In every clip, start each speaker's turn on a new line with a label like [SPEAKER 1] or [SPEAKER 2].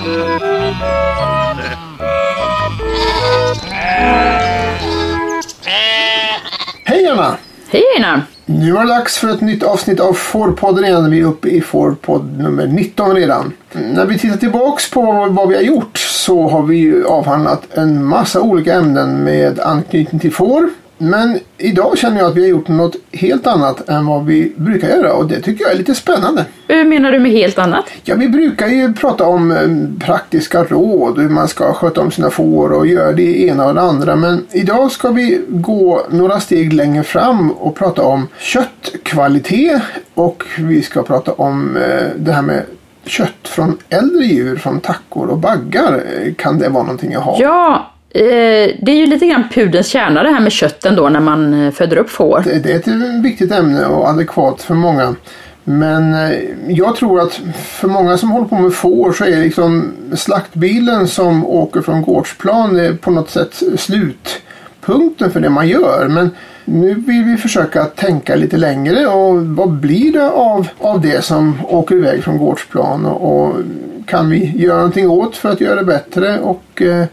[SPEAKER 1] Hej Anna!
[SPEAKER 2] Hej Einar!
[SPEAKER 1] Nu var det dags för ett nytt avsnitt av Fårpodden igen. Vi är uppe i Fårpodd nummer 19 redan. När vi tittar tillbaks på vad vi har gjort så har vi avhandlat en massa olika ämnen med anknytning till får. Men idag känner jag att vi har gjort något helt annat än vad vi brukar göra och det tycker jag är lite spännande.
[SPEAKER 2] Hur menar du med helt annat?
[SPEAKER 1] Ja, vi brukar ju prata om eh, praktiska råd, hur man ska sköta om sina får och göra det ena och det andra. Men idag ska vi gå några steg längre fram och prata om köttkvalitet och vi ska prata om eh, det här med kött från äldre djur, från tackor och baggar. Eh, Kan det vara någonting att ha?
[SPEAKER 2] Ja, Eh, det är ju lite grann pudelns kärna det här med kötten då när man eh, föder upp får.
[SPEAKER 1] Det det är ett viktigt ämne och adekvat för många. Men eh, jag tror att för många som håller på med får så är liksom slaktbilen som åker från gårdsplan på något sätt slutpunkten för det man gör. Men nu vill vi försöka tänka lite längre och vad blir det av, av det som åker iväg från gårdsplan och, och kan vi göra någonting åt för att göra det bättre och eh,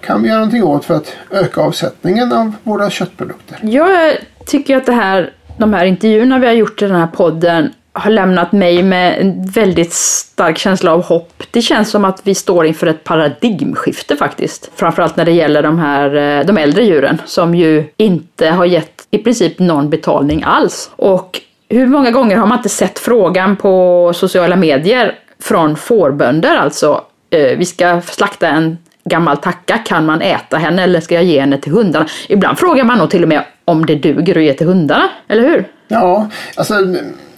[SPEAKER 1] kan vi göra någonting åt för att öka avsättningen av våra köttprodukter?
[SPEAKER 2] Jag tycker att det här, de här intervjuerna vi har gjort i den här podden har lämnat mig med en väldigt stark känsla av hopp. Det känns som att vi står inför ett paradigmskifte faktiskt. Framförallt när det gäller de här eh, de äldre djuren som ju inte har gett i princip någon betalning alls. Och hur många gånger har man inte sett frågan på sociala medier från fårbönder alltså. Eh, vi ska slakta en gammal tacka, kan man äta henne eller ska jag ge henne till hundarna? Ibland frågar man nog till och med om det duger att ge till hundarna, eller hur?
[SPEAKER 1] Ja, alltså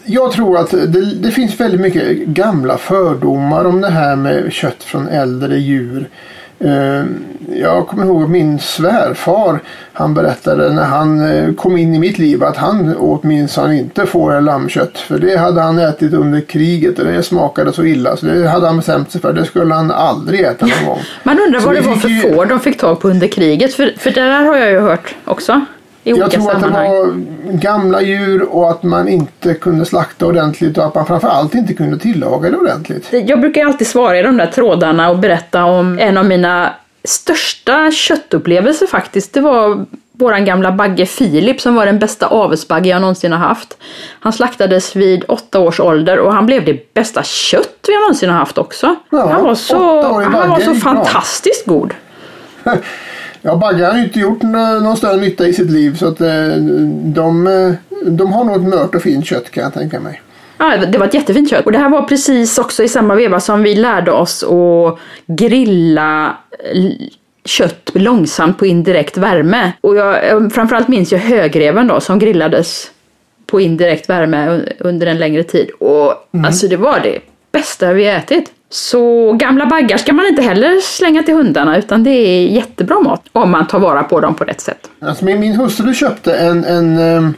[SPEAKER 1] jag tror att det, det finns väldigt mycket gamla fördomar om det här med kött från äldre djur. Eh, Jag kommer ihåg min svärfar. Han berättade när han eh, kom in i mitt liv att han åt minsann inte får eller lammkött. För det hade han ätit under kriget och det smakade så illa. Så det hade han bestämt sig för. Det skulle han aldrig äta någon gång.
[SPEAKER 2] Man undrar
[SPEAKER 1] Så
[SPEAKER 2] vad det var för får de fick tag på under kriget, för, för det där har jag ju hört också. I
[SPEAKER 1] Jag
[SPEAKER 2] olika
[SPEAKER 1] tror att det
[SPEAKER 2] sammanhang.
[SPEAKER 1] var gamla djur och att man inte kunde slakta ordentligt och att man framförallt inte kunde tillaga det ordentligt.
[SPEAKER 2] Jag brukar alltid svara i de där trådarna och berätta om en av mina största köttupplevelser faktiskt. Det var våran gamla bagge Filip som var den bästa avelsbagge jag någonsin har haft. Han slaktades vid åtta års ålder och han blev det bästa kött vi någonsin har haft också.
[SPEAKER 1] Ja,
[SPEAKER 2] han var så, han var så fantastiskt god.
[SPEAKER 1] Ja, baggar har ju inte gjort nå- någon större nytta i sitt liv så att eh, de, eh, de har nog ett mört och fint kött kan jag tänka mig.
[SPEAKER 2] Ja, det var ett jättefint kött. Och det här var precis också i samma veva som vi lärde oss att grilla l- kött långsamt på indirekt värme. Och jag, framförallt minns jag högreven då som grillades på indirekt värme un- under en längre tid. Och alltså det var det bästa vi ätit. Så gamla baggar ska man inte heller slänga till hundarna utan det är jättebra mat om man tar vara på dem på rätt sätt.
[SPEAKER 1] Alltså min, min hustru köpte en, en, ehm,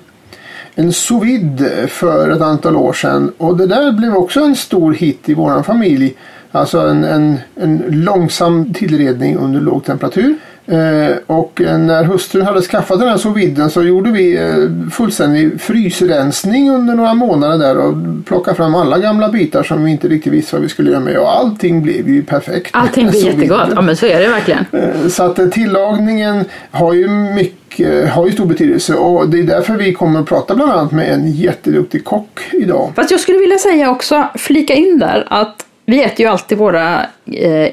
[SPEAKER 1] en sous vide för ett antal år sedan och det där blev också en stor hit i vår familj. Alltså en, en, en långsam tillredning under låg temperatur. Eh, och när hustrun hade skaffat den här sous så gjorde vi eh, fullständig frysrensning under några månader där och plockade fram alla gamla bitar som vi inte riktigt visste vad vi skulle göra med och allting blev ju perfekt.
[SPEAKER 2] Allting blir
[SPEAKER 1] vide.
[SPEAKER 2] jättegott, ja men så är det verkligen.
[SPEAKER 1] Eh, Så att tillagningen har ju mycket, har ju stor betydelse och det är därför vi kommer att prata bland annat med en jätteduktig kock idag.
[SPEAKER 2] Fast jag skulle vilja säga också, flika in där, att vi äter ju alltid våra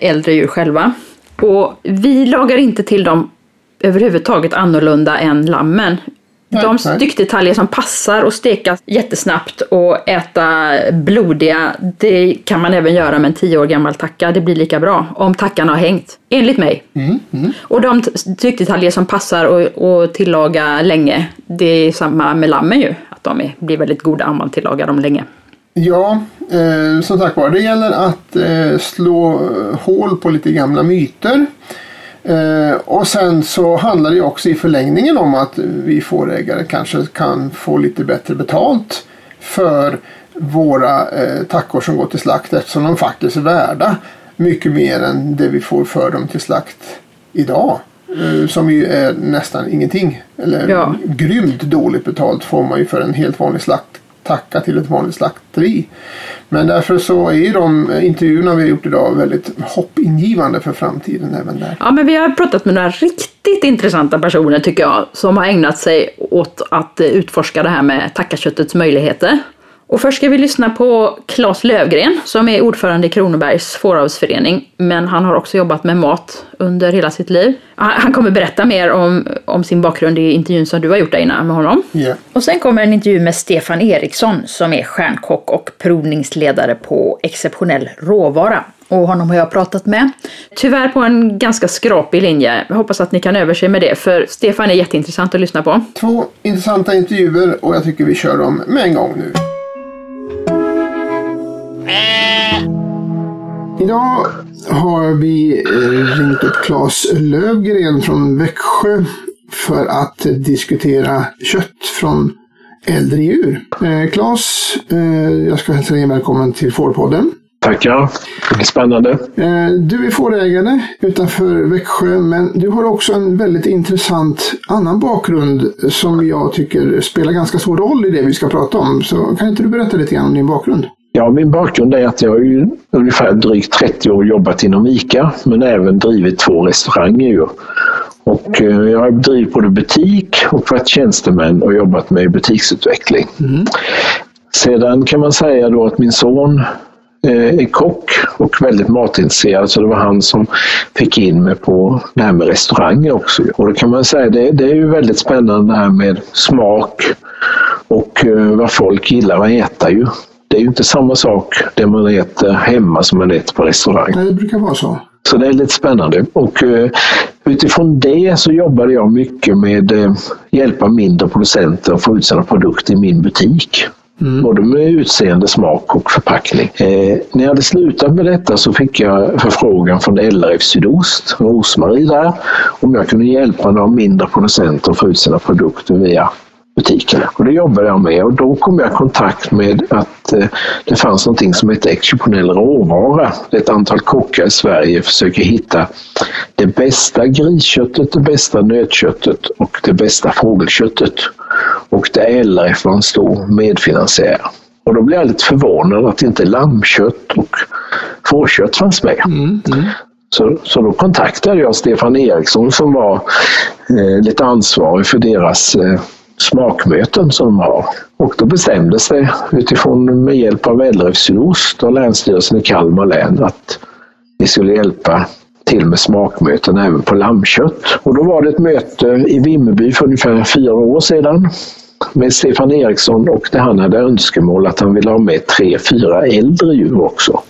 [SPEAKER 2] äldre djur själva. Och vi lagar inte till dem överhuvudtaget annorlunda än lammen. De styckdetaljer som passar att steka jättesnabbt och äta blodiga, det kan man även göra med en tio år gammal tacka. Det blir lika bra om tackan har hängt, enligt mig.
[SPEAKER 1] Mm,
[SPEAKER 2] Och de styckdetaljer som passar att tillaga länge, det är samma med lammen ju. Att de är, blir väldigt goda om man tillagar dem länge.
[SPEAKER 1] Ja, eh, som sagt var, det gäller att eh, slå eh, hål på lite gamla myter. Eh, och sen så handlar det också i förlängningen om att vi fårägare kanske kan få lite bättre betalt för våra eh, tackor som går till slakt eftersom de faktiskt är värda mycket mer än det vi får för dem till slakt idag. Eh, som ju är nästan ingenting. Eller
[SPEAKER 2] Ja.
[SPEAKER 1] grymt dåligt betalt får man ju för en helt vanlig slakttacka tacka till ett vanligt slakteri. Men därför så är ju de intervjuerna vi har gjort idag väldigt hoppingivande för framtiden även där.
[SPEAKER 2] Ja, men vi har pratat med några riktigt intressanta personer tycker jag, som har ägnat sig åt att utforska det här med tackaköttets möjligheter. Och först ska vi lyssna på Claes Lövgren som är ordförande i Kronobergs fåravelsförening. Men han har också jobbat med mat under hela sitt liv. Han kommer berätta mer om, om sin bakgrund i intervjun som du har gjort innan med honom.
[SPEAKER 1] Yeah.
[SPEAKER 2] Och sen kommer en intervju med Stefan Eriksson som är stjärnkock och provningsledare på Exceptionell råvara. Och honom har jag pratat med. Tyvärr på en ganska skrapig linje. Jag hoppas att ni kan överse med det, för Stefan är jätteintressant att lyssna på.
[SPEAKER 1] Två intressanta intervjuer och jag tycker vi kör dem med en gång nu. Idag har vi eh, ringt upp Claes Lövgren från Växjö för att diskutera kött från äldre djur. Eh, Claes, eh, jag ska hälsa dig välkommen till Fårpodden.
[SPEAKER 3] Tackar. Är spännande.
[SPEAKER 1] Du är fårägare utanför Växjö, men du har också en väldigt intressant annan bakgrund som jag tycker spelar ganska stor roll i det vi ska prata om. Så kan inte du berätta lite grann om din bakgrund?
[SPEAKER 3] Ja, min bakgrund är att jag har ju ungefär drygt 30 år jobbat inom ICA, men även drivit två restauranger. Ju. Och eh, jag har drivit både butik och varit tjänsteman och jobbat med butiksutveckling. Mm. Sedan kan man säga då att min son eh, är kock och väldigt matintresserad så det var han som fick in mig på det här med restauranger också. Och då kan man säga det, det är ju väldigt spännande det här med smak och eh, vad folk gillar att äta ju. Det är ju inte samma sak det man äter hemma som man äter på restaurang.
[SPEAKER 1] Nej, det brukar vara så.
[SPEAKER 3] Så det är lite spännande. Och uh, utifrån det så jobbade jag mycket med uh, hjälpa mindre producenter att få ut sina produkter i min butik. Mm. Både med utseende, smak och förpackning. Eh, när jag hade slutat med detta så fick jag förfrågan från LRF Sydost, Rosmarie där, om jag kunde hjälpa några mindre producenter att få ut sina produkter via butikerna. Och det jobbade jag med och då kom jag i kontakt med att eh, det fanns någonting som heter exceptionell råvara. Ett antal kockar i Sverige försöker hitta det bästa grisköttet, det bästa nötköttet och det bästa fågelköttet. Och det LRF var en stor medfinansiär. Och då blev jag lite förvånad att inte lammkött och fårkött fanns med. Mm, mm. Så, så då kontaktade jag Stefan Eriksson som var eh, lite ansvarig för deras eh, smakmöten som de har. Och då bestämdes det utifrån med hjälp av LRF Sydost och Länsstyrelsen i Kalmar län att vi skulle hjälpa till med smakmöten även på lammkött. Och då var det ett möte i Vimmerby för ungefär fyra år sedan med Stefan Eriksson och där han hade önskemål att han ville ha med tre, fyra äldre djur också.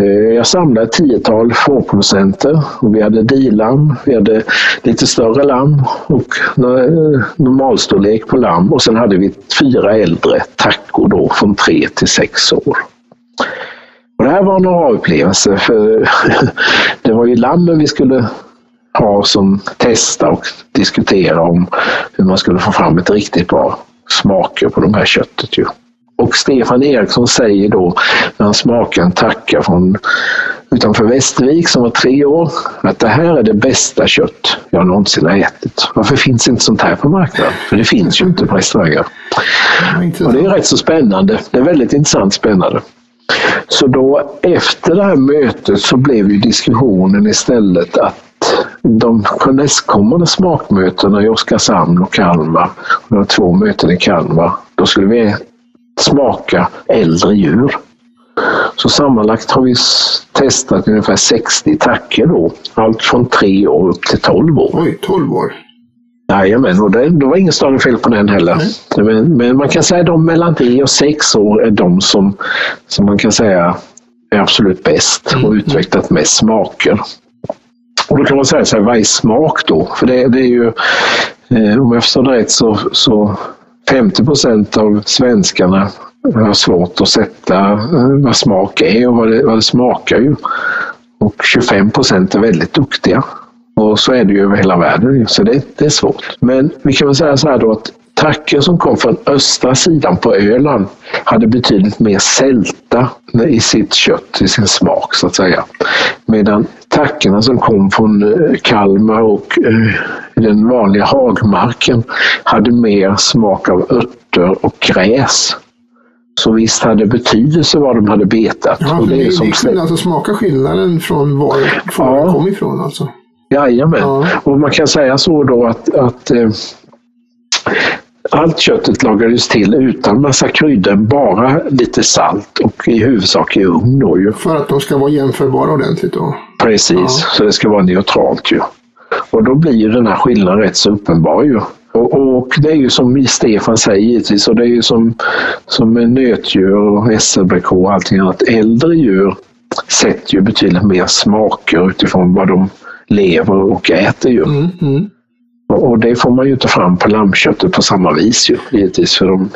[SPEAKER 3] Eh, jag samlade ett tiotal fårproducenter och vi hade dilamm, vi hade lite större lamm och eh, normalstorlek på lamm och sen hade vi fyra äldre tackor då från tre till sex år. Och det här var en upplevelse för det var ju lammen vi skulle ha som testa och diskutera om hur man skulle få fram ett riktigt bra smaker på de här köttet. Ju. Och Stefan Eriksson säger då när han smakar en tacka från utanför Västervik som var tre år att det här är det bästa kött jag någonsin har ätit. Varför finns inte sånt här på marknaden? För det finns ju inte på restauranger. Och det är rätt så spännande. Det är väldigt intressant spännande. Så då efter det här mötet så blev ju diskussionen istället att de nästkommande smakmötena i Oskarshamn och Kalmar, och det var två möten i Kalmar, då skulle vi smaka äldre djur. Så sammanlagt har vi testat ungefär 60 tacker då. Allt från 3 år upp till 12 år.
[SPEAKER 1] Oj, 12 år.
[SPEAKER 3] Jajamän, och det, det var inget större fel på den heller. Men, men, man kan säga att de mellan 3 och 6 år är de som, som man kan säga är absolut bäst och mm. utvecklat mest smaker. Och då kan man säga så här, vad är smak då? För det, det är ju, eh, om jag förstår det rätt så, så 50 procent av svenskarna har svårt att sätta eh, vad smak är och vad det, vad det smakar ju. Och 25 procent är väldigt duktiga. Och så är det ju över hela världen, så det, det är svårt. Men vi kan väl säga så här då att tacken som kom från östra sidan på Öland hade betydligt mer sälta i sitt kött, i sin smak så att säga. Medan tackorna som kom från eh, Kalmar och eh, den vanliga hagmarken hade mer smak av örter och gräs. Så visst hade det betydelse var de hade betat.
[SPEAKER 1] Ja,
[SPEAKER 3] och
[SPEAKER 1] det,
[SPEAKER 3] är
[SPEAKER 1] det,
[SPEAKER 3] som
[SPEAKER 1] det kunde alltså smaka skillnaden från var fåren
[SPEAKER 3] Ja.
[SPEAKER 1] kom ifrån alltså.
[SPEAKER 3] Jajamän.
[SPEAKER 1] Ja.
[SPEAKER 3] Och man kan säga så då att, att eh, allt köttet lagades till utan massa kryddor, bara lite salt och i huvudsak i ugn då ju.
[SPEAKER 1] För att de ska vara jämförbara ordentligt då.
[SPEAKER 3] Precis,
[SPEAKER 1] Ja.
[SPEAKER 3] så det ska vara neutralt ju. Och då blir ju den här skillnaden rätt så uppenbar ju. Och, och det är ju som Stefan säger givetvis, och det är ju som, som nötdjur och SLBK och allting annat. Äldre djur sätter ju betydligt mer smaker utifrån vad de lever och äter ju.
[SPEAKER 1] Mm, mm.
[SPEAKER 3] Och det får man ju inte fram på lammköttet på samma vis ju, givetvis. För de,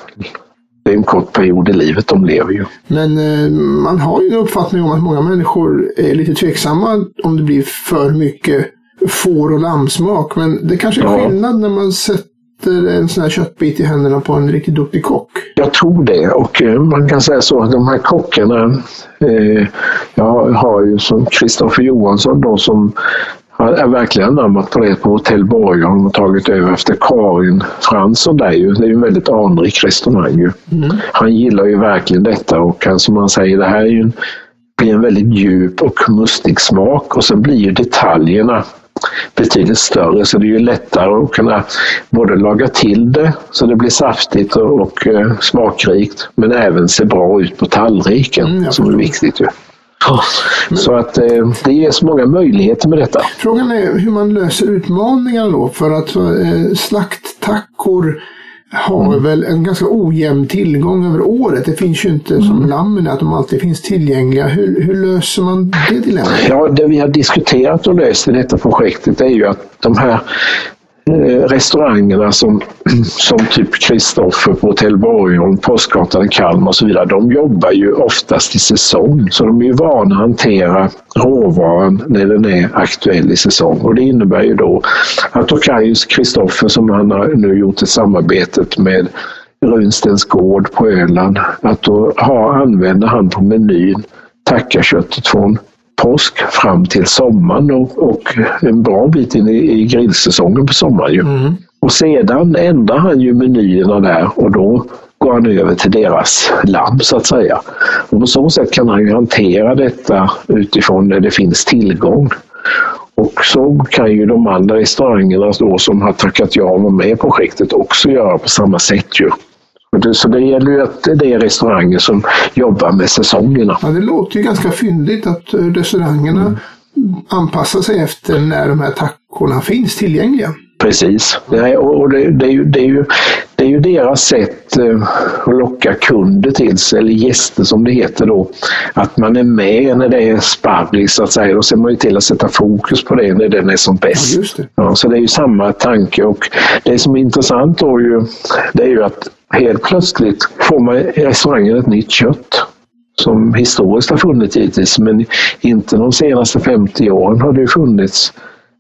[SPEAKER 3] det är en kort period i livet de lever ju.
[SPEAKER 1] Men eh, man har ju en uppfattning om att många människor är lite tveksamma om det blir för mycket får och lammsmak. Men det kanske är
[SPEAKER 3] Ja.
[SPEAKER 1] skillnad när man sätter en sån här köttbit i händerna på en riktigt duktig kock.
[SPEAKER 3] Jag tror det och eh, man kan säga så att de här kockarna, eh, jag har ju som Kristoffer Johansson då som är verkligen anammat på det på Hotell Borgholm och tagit över efter Karin Fransson där ju. Det är ju en väldigt anrik restaurang ju. Han gillar ju verkligen detta och han, som han säger, det här är ju en, blir en väldigt djup och mustig smak och sen blir ju detaljerna betydligt större så det är ju lättare att kunna både laga till det så det blir saftigt och, och eh, smakrikt men även se bra ut på tallriken
[SPEAKER 1] Mm,
[SPEAKER 3] som är viktigt. Ju. Så att eh, det ges många möjligheter med detta.
[SPEAKER 1] Frågan är hur man löser utmaningarna då. För att eh, slakttackor har
[SPEAKER 3] Mm.
[SPEAKER 1] väl en ganska ojämn tillgång över året. Det finns ju inte
[SPEAKER 3] Mm.
[SPEAKER 1] som lammen att de alltid finns tillgängliga. Hur, hur löser man det dilemmat?
[SPEAKER 3] Ja, det vi har diskuterat och löst i detta projektet är ju att de här Eh, restaurangerna som, som typ Kristoffer på Hotell Borgholm, Postgatan i Kalmar och så vidare, de jobbar ju oftast i säsong. Så de är ju vana att hantera råvaran när den är aktuell i säsong. Och det innebär ju då att då kan ju Kristoffer som han har nu gjort ett samarbetet med Runstens gård på Öland, att då har, använder han på menyn tackaköttet från påsk fram till sommaren och, och en bra bit in i, i grillsäsongen på sommaren. Ju. Och sedan ändrar han ju menyerna där och då går han över till deras lamm så att säga. Och på så sätt kan han ju hantera detta utifrån när det finns tillgång. Och så kan ju de andra restaurangerna då som har tackat ja och var med i projektet också göra på samma sätt. Ju. Så det gäller ju att det är restauranger som jobbar med säsongerna.
[SPEAKER 1] Ja, det låter ju ganska fyndigt att restaurangerna restaurangerna anpassar sig efter när de här tackorna finns tillgängliga.
[SPEAKER 3] Precis. Och det, det, är ju, det, är ju, det är ju deras sätt eh, att locka kunder till sig, eller gäster som det heter då. Att man är med när det är sparris så att säga. Då ser man ju till att sätta fokus på det när den är som bäst.
[SPEAKER 1] Ja.
[SPEAKER 3] Ja, så det är ju samma tanke och det som är intressant då ju, det är ju att helt plötsligt får man i restaurangen ett nytt kött som historiskt har funnits givetvis, men inte de senaste 50 åren har det funnits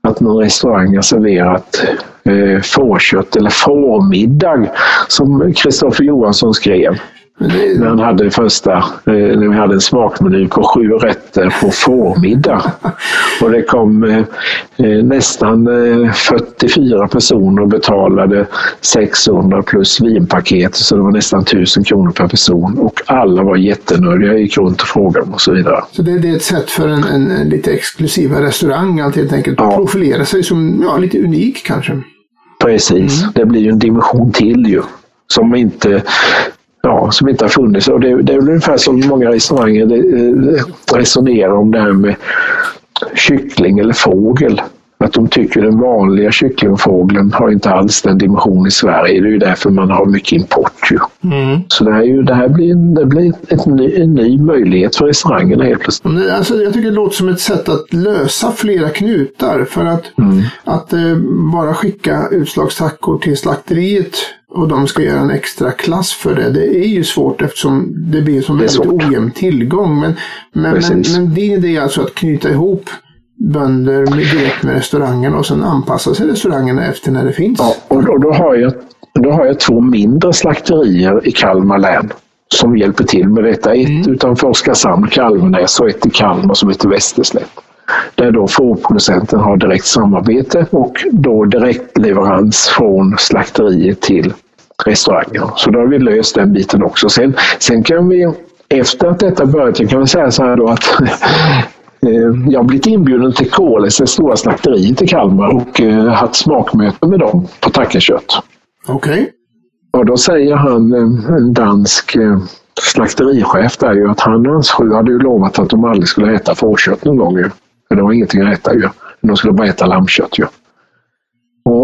[SPEAKER 3] att någon restaurang har serverat eh, fårkött eller fårmiddag som Kristoffer Johansson skrev när han hade det första, eh, när vi hade en smakmeny på sju rätter på fårmiddag. Och det kom eh, eh, nästan eh, 44 personer och betalade 600 plus vinpaket så det var nästan 1000 kronor per person och alla var jättenöjda. Jag gick runt och frågade och så vidare.
[SPEAKER 1] så det, är ett sätt för en, en, en lite exklusiva restaurang att helt enkelt
[SPEAKER 3] Ja.
[SPEAKER 1] profilera sig som ja, lite unik kanske.
[SPEAKER 3] Precis, det blir ju en dimension till ju. Som inte, ja, som inte har funnits. Och det, det är väl ungefär som många restauranger eh, resonerar om det här med kyckling eller fågel. Att de tycker den vanliga kycklingfågeln har inte alls den dimension i Sverige. Det är ju därför man har mycket import. Ju. Så det här, är ju, det här blir, en, det blir ett ny, en ny möjlighet för restaurangerna helt plötsligt.
[SPEAKER 1] Men det- Alltså, jag tycker det låter som ett sätt att lösa flera knutar. För att, att eh, bara skicka utslagstackor till slakteriet och de ska göra en extra klass för det. Det är ju svårt eftersom det blir som
[SPEAKER 3] Det
[SPEAKER 1] väldigt
[SPEAKER 3] svårt.
[SPEAKER 1] ojämn tillgång. Men, men, men, men din idé är alltså att knyta ihop bönder direkt med restaurangerna och sen anpassa sig restaurangerna efter när det finns.
[SPEAKER 3] Ja, och då, då, har jag, då har jag två mindre slakterier i Kalmar län som hjälper till med detta. Ett utanför Oskarshamn, Kalvernäs och ett i Kalmar som heter Västerslätt. Där då fårproducenten har direkt samarbete och då direktleverans från slakteriet till restauranger. Så då har vi löst den biten också. Sen, sen kan vi, efter att detta börjat, jag kan väl säga så här då att jag har blivit inbjuden till KLS, stora slakteriet i Kalmar och haft smakmöte med dem på tackerkött.
[SPEAKER 1] Okej. Okay.
[SPEAKER 3] Och då säger han, en dansk slakterichef där ju, att han och hans fru hade ju lovat att de aldrig skulle äta fårkött någon gång. Ju. För det var ingenting att äta ju. De skulle bara äta lammkött ju.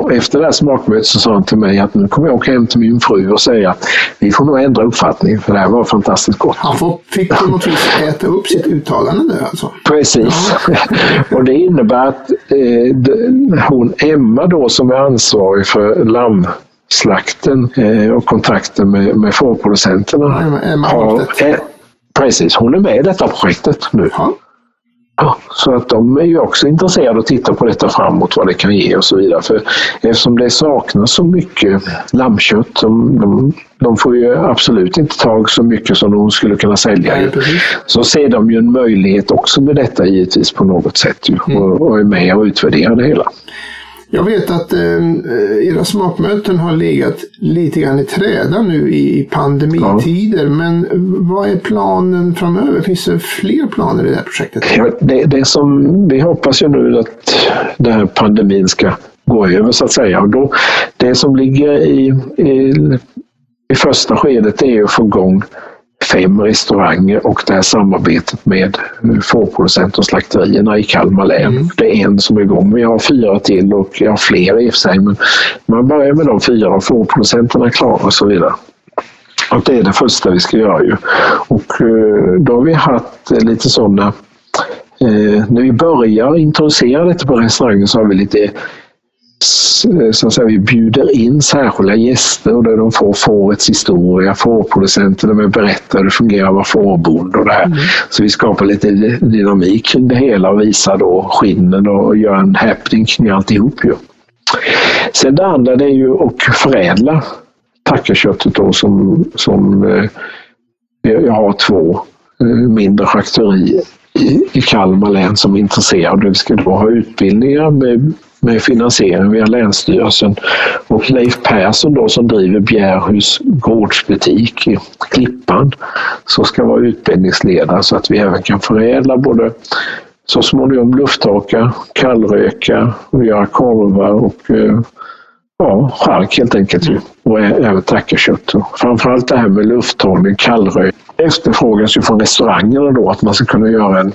[SPEAKER 3] Och efter det här smakmötet så sa han till mig att nu kommer jag åka hem till min fru och säga att vi får nog ändra uppfattning för det här var fantastiskt gott.
[SPEAKER 1] Han får, fick på något vis äta upp sitt uttalande där alltså?
[SPEAKER 3] Precis. Ja. och det innebär att eh, hon Emma då som är ansvarig för lammslakten eh, och kontakten med, med fårproducenterna.
[SPEAKER 1] Emma, Emma har,
[SPEAKER 3] eh, Precis, hon är med i detta projektet nu. Ja. Ja, så att de är ju också intresserade att titta på detta framåt, vad det kan ge och så vidare. För eftersom det saknas så mycket lammkött, de, de, de får ju absolut inte tag så mycket som de skulle kunna sälja. Ja, så ser de ju en möjlighet också med detta givetvis på något sätt ju, mm. och, och är med och utvärderar det hela.
[SPEAKER 1] Jag vet att eh, era smakmöten har legat lite grann i träda nu i pandemitider. Ja. Men vad är planen framöver? Finns det fler planer i det här projektet?
[SPEAKER 3] Ja, det, det som vi hoppas ju nu att den här pandemin ska gå över så att säga. Och då, det som ligger i, i, i första skedet är att få igång fem restauranger och det här samarbetet med fårproducenter och slakterierna i Kalmar län. Mm. Det är en som är igång. Vi har fyra till och jag har fler i och för sig. Men man börjar med de fyra och fårproducenterna är klara och så vidare. Och det är det första vi ska göra ju. Och eh, då har vi haft lite sådana Eh, när vi börjar introducera detta på restaurangen så har vi lite så att säga, vi bjuder in särskilda gäster där de får fårets historia, fårproducenter, de berättar hur det fungerar att vara fårbonde och det här. Mm. Så vi skapar lite dynamik kring det hela och visar då skinnen och gör en happening kring alltihop. Ju. Sen det andra det är ju att förädla tackerköttet då som, som eh, jag har två eh, mindre charkuterier i Kalmar län som är intresserade. Vi ska då ha utbildningar med med finansiering via Länsstyrelsen. Och Leif Persson då som driver Bjärhus gårdsbutik i Klippan som ska vara utbildningsledare så att vi även kan förädla både så småningom lufthaka, kallröka och göra korvar och eh, ja, chark helt enkelt. Och även tackerkött. Framförallt det här med lufthållning, kallrök efterfrågas ju från restaurangerna då att man ska kunna göra en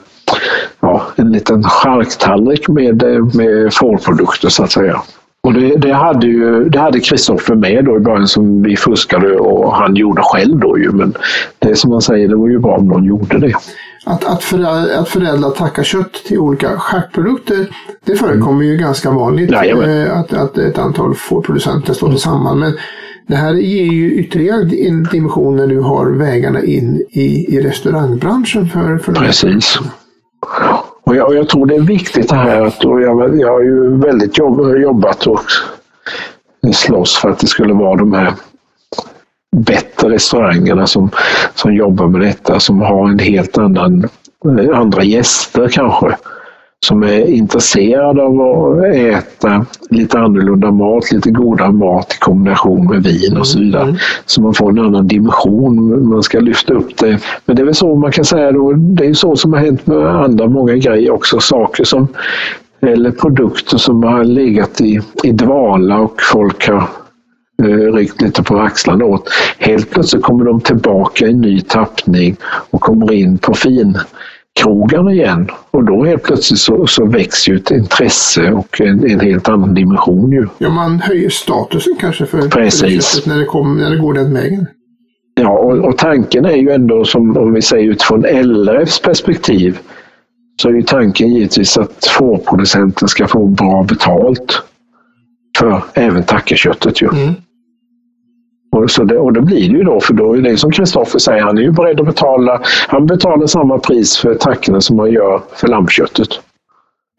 [SPEAKER 3] ja, en liten charktallrik med, med fårprodukter så att säga. Och det, det hade ju det hade Kristoffer med då i början som vi fuskade och han gjorde själv då ju. Men det som man säger, det var ju bra om någon gjorde det.
[SPEAKER 1] Att, att, förädla, att förädla tackarkött till olika charkprodukter, det förekommer ju ganska vanligt. Eh, att, att ett antal fårproducenter står samman. Men det här ger ju ytterligare en dimension när du har vägarna in i, i restaurangbranschen. För, för
[SPEAKER 3] Precis. Och jag, och jag, tror det är viktigt det här att och jag, jag har ju väldigt jobb, jobbat och slåss för att det skulle vara de här bättre restaurangerna som, som jobbar med detta, som har en helt annan, andra gäster kanske som är intresserade av att äta lite annorlunda mat, lite godare mat i kombination med vin och så vidare. Mm. Så man får en annan dimension, man ska lyfta upp det. Men det är väl så man kan säga då, det är så som har hänt med andra många grejer också, saker som eller produkter som har legat i, i dvala och folk har eh, ryckt lite på axlarna åt. Helt plötsligt kommer de tillbaka i ny tappning och kommer in på fin krogarna igen. Och då helt plötsligt så, så växer ju ett intresse och en, en, helt annan dimension. Ju.
[SPEAKER 1] Ja, man höjer statusen kanske för, Precis. när, det kom, när det går den vägen.
[SPEAKER 3] Ja, och, och, tanken är ju ändå som om vi säger utifrån LRFs perspektiv så är ju tanken givetvis att fårproducenten ska få bra betalt för även tackerköttet. Ju. Mm. Och, så det, och det blir det ju då, för då är det som Kristoffer säger, han är ju beredd att betala, han betalar samma pris för tackorna som man gör för lammköttet.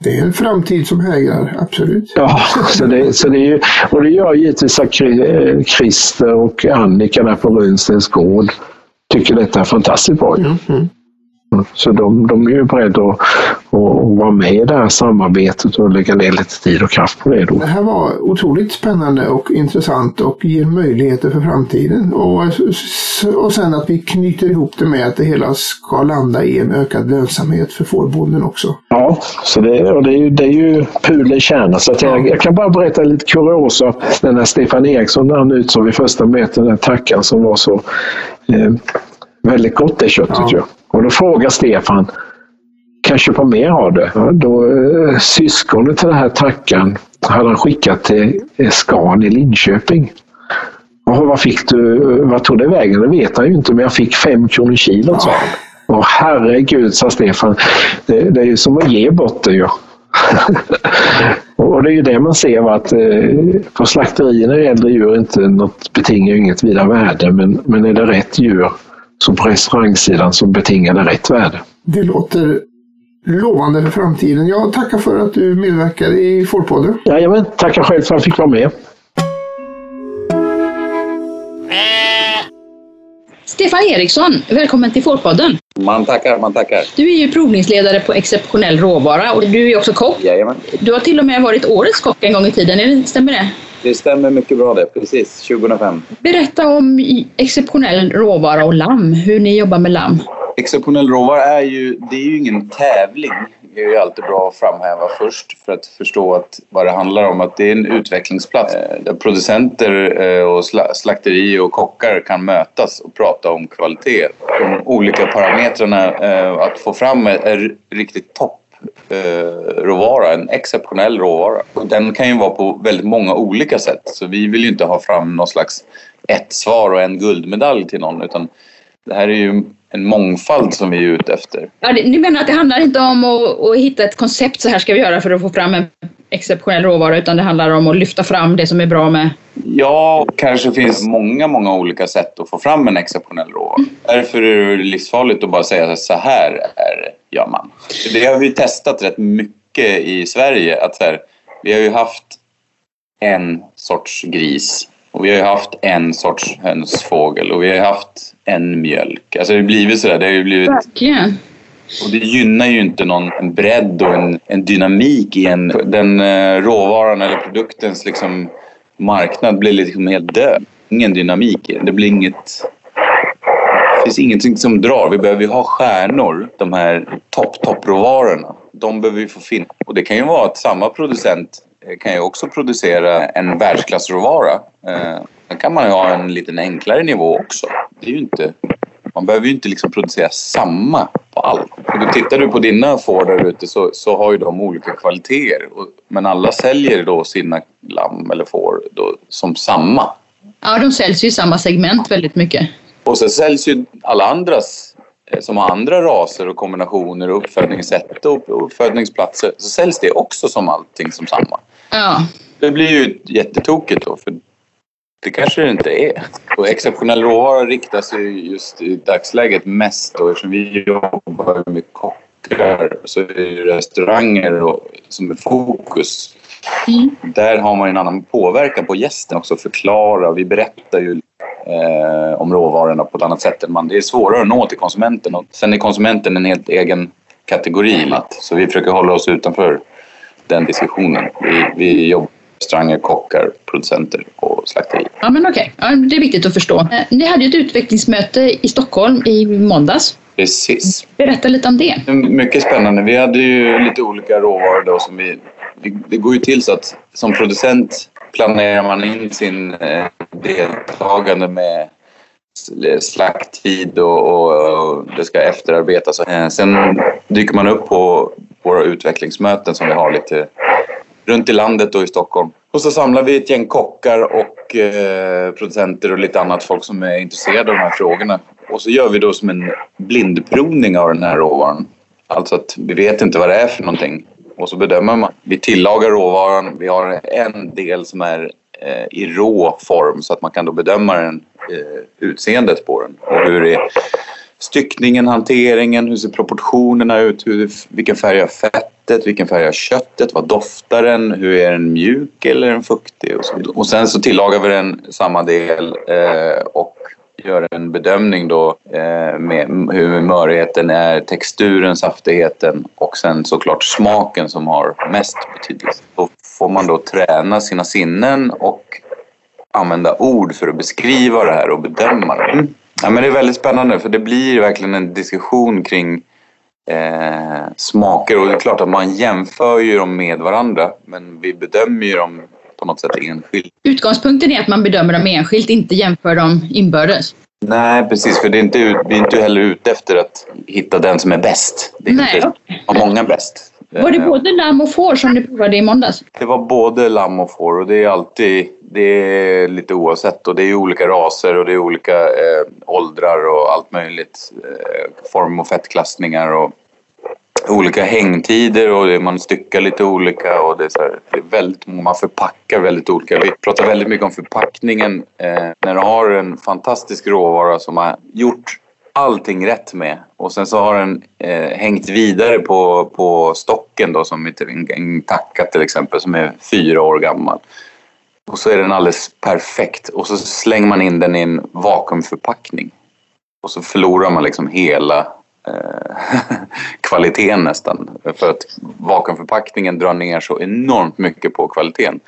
[SPEAKER 1] Det är en framtid som hägrar, absolut.
[SPEAKER 3] Ja, så det, så det är ju, och det gör givetvis att Christer och Annika där på Runstens gård tycker detta är fantastiskt bra. Mm, mm. Så de, de är ju beredda att, att vara med i det här samarbetet och lägga ner lite tid och kraft på det. Då.
[SPEAKER 1] Det här var otroligt spännande och intressant och ger möjligheter för framtiden. Och, och sen att vi knyter ihop det med att det hela ska landa i en ökad lönsamhet för fårbonden också.
[SPEAKER 3] Ja, så det, och det, är ju, det är ju pudelns kärna. Så jag, jag, kan bara berätta lite kuriosa. Den här Stefan Eriksson när han utsåg vid första mötet, den här tackaren som var så eh, väldigt gott det köttet ja. ju. Och då frågar Stefan, kan jag köpa mer av det? Ja, då, eh, syskonet till den här tackaren hade han skickat till Scan i Linköping. Och vad fick du? Vad tog det vägen? Det vet han ju inte, men jag fick fem kronor kilot, sa han. Åh herregud, sa Stefan. Det, det är ju som att ge bort det ju. och det är ju det man ser att eh, på slakterierna är äldre djur inte något, betingar inget vidare värde, men, men är det rätt djur så på restaurangsidan så betingar det rätt värde.
[SPEAKER 1] Det låter lovande för framtiden. Jag tackar för att du medverkar i Fårpodden.
[SPEAKER 3] Jajamän, tackar själv för att jag fick vara med.
[SPEAKER 2] Stefan Eriksson, välkommen till Fårpodden.
[SPEAKER 4] Man tackar, man tackar.
[SPEAKER 2] Du är ju provningsledare på Exceptionell råvara och du är också kock.
[SPEAKER 4] Jajamän.
[SPEAKER 2] Du har till och med varit årets kock en gång i tiden, stämmer det?
[SPEAKER 4] Det stämmer mycket bra det, precis. 2005.
[SPEAKER 2] Berätta om exceptionell råvara och lamm, hur ni jobbar med lamm.
[SPEAKER 4] Exceptionell råvara är ju, det är ju ingen tävling. Det är ju alltid bra att framhäva först för att förstå att vad det handlar om. Att det är en utvecklingsplats eh, där producenter eh, och slakteri och kockar kan mötas och prata om kvalitet. De olika parametrarna eh, att få fram är riktigt topp råvara, en exceptionell råvara. Den kan ju vara på väldigt många olika sätt så vi vill ju inte ha fram någon slags ett svar och en guldmedalj till någon utan det här är ju en mångfald som vi är ute efter.
[SPEAKER 2] Ja, ni menar att det handlar inte om att, att, hitta ett koncept, så här ska vi göra för att få fram en exceptionell råvara, utan det handlar om att lyfta fram det som är bra med...
[SPEAKER 4] Ja, kanske finns många, många olika sätt att få fram en exceptionell råvara. Mm. Därför är det livsfarligt att bara säga så här är, gör man. Det har vi testat rätt mycket i Sverige. Att här, vi har ju haft en sorts gris och vi har ju haft en sorts hönsfågel och vi har haft en mjölk. Alltså det har blivit sådär. Det har ju blivit...
[SPEAKER 2] Verkligen.
[SPEAKER 4] Och det gynnar ju inte någon bredd och en, en dynamik i en, den eh, råvaran eller produktens liksom, marknad blir liksom helt död. Ingen dynamik i den. Det blir inget... Det finns ingenting som drar. Vi behöver ju ha stjärnor, de här topp, toppråvarorna. De behöver vi få finna. Och det kan ju vara att samma producent eh, kan ju också producera en världsklassråvara. Eh, sen kan man ju ha en lite enklare nivå också. Det är ju inte man behöver ju inte liksom producera samma på allt. Och tittar du på dina får där ute så, så har ju de olika kvaliteter. Men alla säljer då sina lamm eller får då som samma.
[SPEAKER 2] Ja, de säljs ju i samma segment väldigt mycket.
[SPEAKER 4] Och så säljs ju alla andras eh, som har andra raser och kombinationer och uppfödningssätt och uppfödningsplatser så säljs det också som allting som samma.
[SPEAKER 2] Ja.
[SPEAKER 4] Det blir ju jättetokigt då för det kanske det inte är. Och exceptionell råvara riktar sig just i dagsläget mest då eftersom vi jobbar med kockar så är det restauranger och, som är fokus. Mm. Där har man en annan påverkan på gästen också, förklara. Vi berättar ju eh, om råvarorna på ett annat sätt. Än man, det är svårare att nå till konsumenten och sen är konsumenten en helt egen kategori. Så vi försöker hålla oss utanför den diskussionen. Vi, vi jobbar restauranger, kockar, producenter och slakterier.
[SPEAKER 2] Ja, men okej. Okay. Ja, det är viktigt att förstå. Eh, ni hade ju ett utvecklingsmöte i Stockholm i måndags.
[SPEAKER 4] Precis.
[SPEAKER 2] Berätta lite om det.
[SPEAKER 4] Mycket spännande. Vi hade ju lite olika råvaror då som vi... Det går ju till så att som producent planerar man in sin eh, deltagande med slakttid och, och, det ska efterarbetas. Eh, sen dyker man upp på våra utvecklingsmöten som vi har lite runt i landet och i Stockholm. Och så samlar vi ett gäng kockar och eh, producenter och lite annat folk som är intresserade av de här frågorna. Och så gör vi då som en blindprovning av den här råvaran. Alltså att vi vet inte vad det är för någonting. Och så bedömer man. Vi tillagar råvaran. Vi har en del som är eh, i rå form så att man kan då bedöma den, eh, utseendet på den. Och hur är styckningen, hanteringen, hur ser proportionerna ut, hur, vilken färg har fettet, vilken färg har köttet, vad doftar den, hur är den mjuk eller är den fuktig och så vidare. Och sen så tillagar vi den samma del eh, och gör en bedömning då eh, med hur mörheten är, texturen, saftigheten och sen såklart smaken som har mest betydelse. Då får man då träna sina sinnen och använda ord för att beskriva det här och bedöma det. Mm. Ja, men det är väldigt spännande för det blir verkligen en diskussion kring eh, smaker och det är klart att man jämför ju dem med varandra men vi bedömer ju dem på något sätt enskilt.
[SPEAKER 2] Utgångspunkten är att man bedömer dem enskilt, inte jämför dem inbördes.
[SPEAKER 4] Nej, precis. För det är inte, vi är inte heller ute efter att hitta den som är bäst. Det är
[SPEAKER 2] Nej,
[SPEAKER 4] inte okay. många bäst.
[SPEAKER 2] Var det både lamm och får som du provade i måndags?
[SPEAKER 4] Det var både lamm och får och det är alltid det är lite oavsett och det är olika raser och det är olika eh, åldrar och allt möjligt. Eh, form och fettklassningar och olika hängtider och man styckar lite olika och det är, så här, det är väldigt man förpackar väldigt olika. Vi pratar väldigt mycket om förpackningen. Eh, när du har en fantastisk råvara som har gjort allting rätt med och sen så har den eh, hängt vidare på, på stocken då som en, en tacka till exempel som är fyra år gammal. Och så är den alldeles perfekt och så slänger man in den i en vakuumförpackning. Och så förlorar man liksom hela eh, kvaliteten nästan. För att vakuumförpackningen drar ner så enormt mycket på kvaliteten.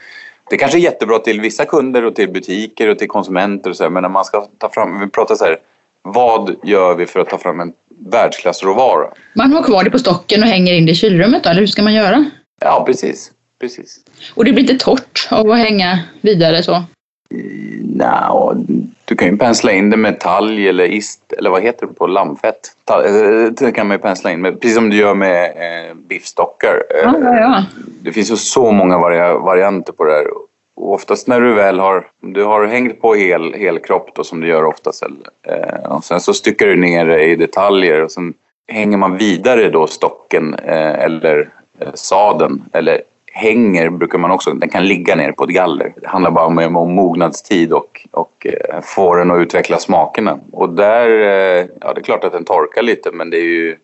[SPEAKER 4] Det kanske är jättebra till vissa kunder och till butiker och till konsumenter och så här, men när man ska ta fram, vi pratar så här, vad gör vi för att ta fram en världsklassråvara?
[SPEAKER 2] Man har kvar det på stocken och hänger in det i kylrummet då, eller hur ska man göra?
[SPEAKER 4] Ja, precis. Precis.
[SPEAKER 2] Och det blir inte torrt av att hänga vidare så?
[SPEAKER 4] No, du kan ju pensla in det med talg eller ist, eller vad heter det på lammfett? Eh, det kan man ju pensla in med, precis som du gör med eh, biffstockar.
[SPEAKER 2] Ja, ja, ja.
[SPEAKER 4] Det finns ju så många varia varianter på det här. Och oftast när du väl har, du har hängt på hel, hel kropp då, som du gör oftast. Eh, och sen så styckar du ner det i detaljer och sen hänger man vidare då stocken eh, eller eh, saden eller hänger brukar man också, den kan ligga ner på ett galler. Det handlar bara om, om mognadstid och, och eh, få den att utveckla smakerna. Och där, eh, ja det är klart att den torkar lite men det är ju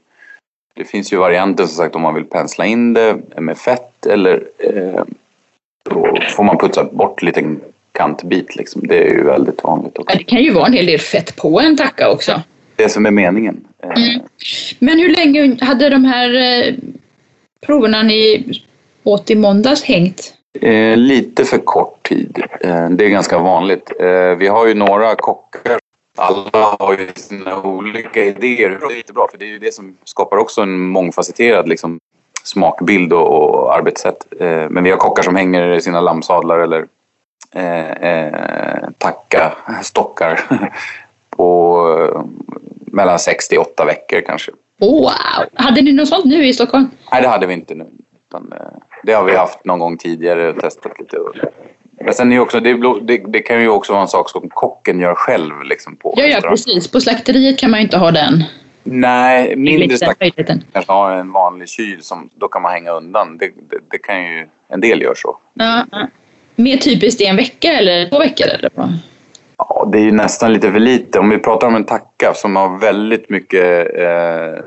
[SPEAKER 4] det finns ju varianter som sagt om man vill pensla in det med fett eller eh, då får man putsa bort en liten kantbit liksom. Det är ju väldigt vanligt också.
[SPEAKER 2] Ja, det kan ju vara en hel del fett på en tacka också.
[SPEAKER 4] Det som är meningen.
[SPEAKER 2] Mm. Men hur länge hade de här eh, proverna ni åt i måndags hängt?
[SPEAKER 4] Eh, lite för kort tid. Eh, det är ganska vanligt. Eh, vi har ju några kockar. Alla har ju sina olika idéer. Det är jättebra för det är ju det som skapar också en mångfacetterad liksom, smakbild och, och arbetssätt. Eh, men vi har kockar som hänger sina lammsadlar eller eh, eh, tacka stockar på mellan 6 till 8 veckor kanske.
[SPEAKER 2] Wow! Hade ni något sånt nu i Stockholm?
[SPEAKER 4] Nej, det hade vi inte nu. Utan, det har vi haft någon gång tidigare och testat lite. Men sen är också, det, det, det, kan ju också vara en sak som kocken gör själv. Liksom, på
[SPEAKER 2] ja, ja, precis. På slakteriet kan man ju inte ha den.
[SPEAKER 4] Nej, mindre slakteriet kanske har en vanlig kyl som då kan man hänga undan. Det, det, det kan ju, en del gör så.
[SPEAKER 2] Ja, Mer typiskt i en vecka eller två veckor? Eller?
[SPEAKER 4] Ja, det är ju nästan lite för lite. Om vi pratar om en tacka som har väldigt mycket... Eh,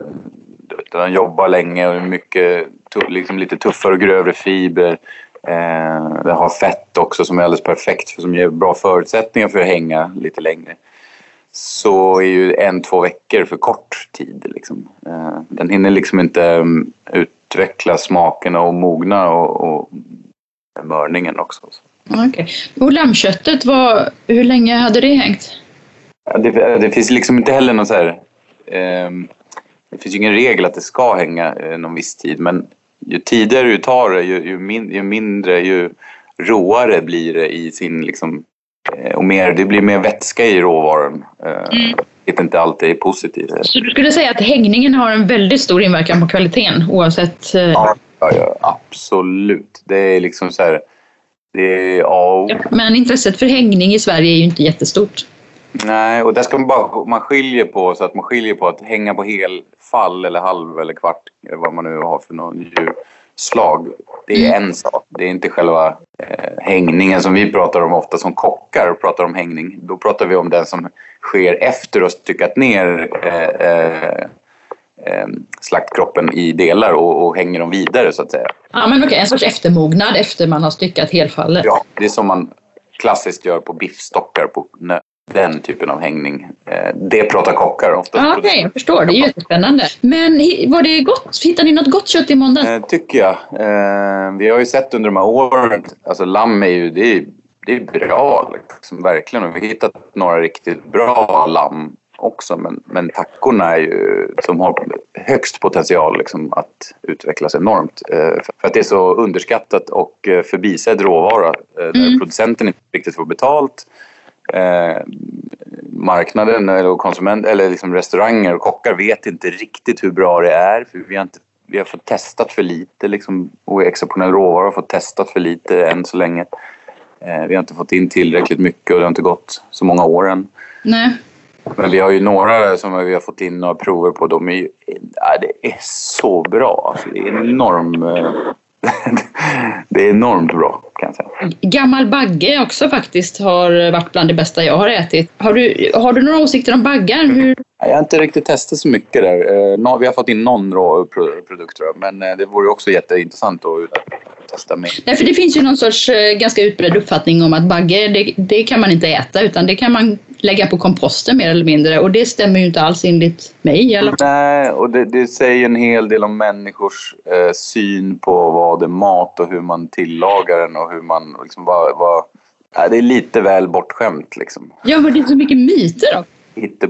[SPEAKER 4] den jobbar länge och mycket liksom lite tuffare och grövre fibrer. Eh, den har fett också som är alldeles perfekt, för som ger bra förutsättningar för att hänga lite längre. Så är ju en, två veckor för kort tid. Liksom. Eh, den hinner liksom inte um, utveckla smakerna och mogna och, och mörningen också.
[SPEAKER 2] Okej. Okay. Och lammköttet, vad, hur länge hade det hängt?
[SPEAKER 4] Ja, det, det, finns liksom inte heller någon så här... Eh, det finns ju ingen regel att det ska hänga eh, någon viss tid men ju tidigare du tar det ju, ju, min, ju mindre, ju råare blir det i sin liksom, eh, och mer, det blir mer vätska i råvaran. Eh, mm. Vilket inte alltid är positivt.
[SPEAKER 2] Så du skulle säga att hängningen har en väldigt stor inverkan på kvaliteten oavsett? Eh,
[SPEAKER 4] ja, ja, ja absolut. Det är liksom så här, det är ja,
[SPEAKER 2] Men intresset för hängning i Sverige är ju inte jättestort.
[SPEAKER 4] Nej, och där ska man bara, man skiljer på så att man skiljer på att hänga på helfall eller halv eller kvart, vad man nu har för någon djurslag. Det är en sak. Det är inte själva eh, hängningen som vi pratar om ofta som kockar pratar om hängning. Då pratar vi om den som sker efter att styckat ner eh, eh, eh, slaktkroppen i delar och, och, hänger dem vidare så att säga.
[SPEAKER 2] Ja men okej, okay, en sorts eftermognad efter man har styckat helfallet.
[SPEAKER 4] Ja, det är som man klassiskt gör på biffstockar på. Den typen av hängning. Eh, det pratar kockar ofta.
[SPEAKER 2] Ja, Okej, okay, jag förstår. Det är jättespännande. Men var det gott? Hittade ni något gott kött i måndags?
[SPEAKER 4] Eh, tycker jag. Eh, vi har ju sett under de här åren, alltså lamm är ju det är, det är bra liksom, verkligen. Och vi har hittat några riktigt bra lamm också. Men, men tackorna är ju, som har högst potential liksom, att utvecklas enormt. Eh, för att det är så underskattat och förbisedd råvara eh, där mm. producenten inte riktigt får betalt. Eh, marknaden eller, konsument, eller liksom restauranger och kockar vet inte riktigt hur bra det är. För vi, har inte, vi har fått testat för lite liksom, och exceptionell råvara har fått testat för lite än så länge. Eh, vi har inte fått in tillräckligt mycket och det har inte gått så många år än.
[SPEAKER 2] Nej.
[SPEAKER 4] Men vi har ju några som vi har fått in några prover på. De är ju, ja, det är så bra. Alltså, det är enorm... Eh, det är enormt bra kan jag säga.
[SPEAKER 2] Gammal bagge också faktiskt har varit bland det bästa jag har ätit. Har du, har du några åsikter om baggar? Hur...
[SPEAKER 4] Jag har inte riktigt testat så mycket där. Eh, vi har fått in någon rå produkt tror jag. Men eh, det vore också jätteintressant att testa mer.
[SPEAKER 2] Nej, för det finns ju någon sorts ganska utbredd uppfattning om att bagge, det, det kan man inte äta utan det kan man lägga på komposten mer eller mindre. Och det stämmer ju inte alls enligt mig i alla
[SPEAKER 4] fall. Nej, och det, det säger en hel del om människors eh, syn på vad är mat och hur man tillagar den och hur man liksom vad, vad Nej, det är lite väl bortskämt liksom.
[SPEAKER 2] Ja, men det är så mycket myter då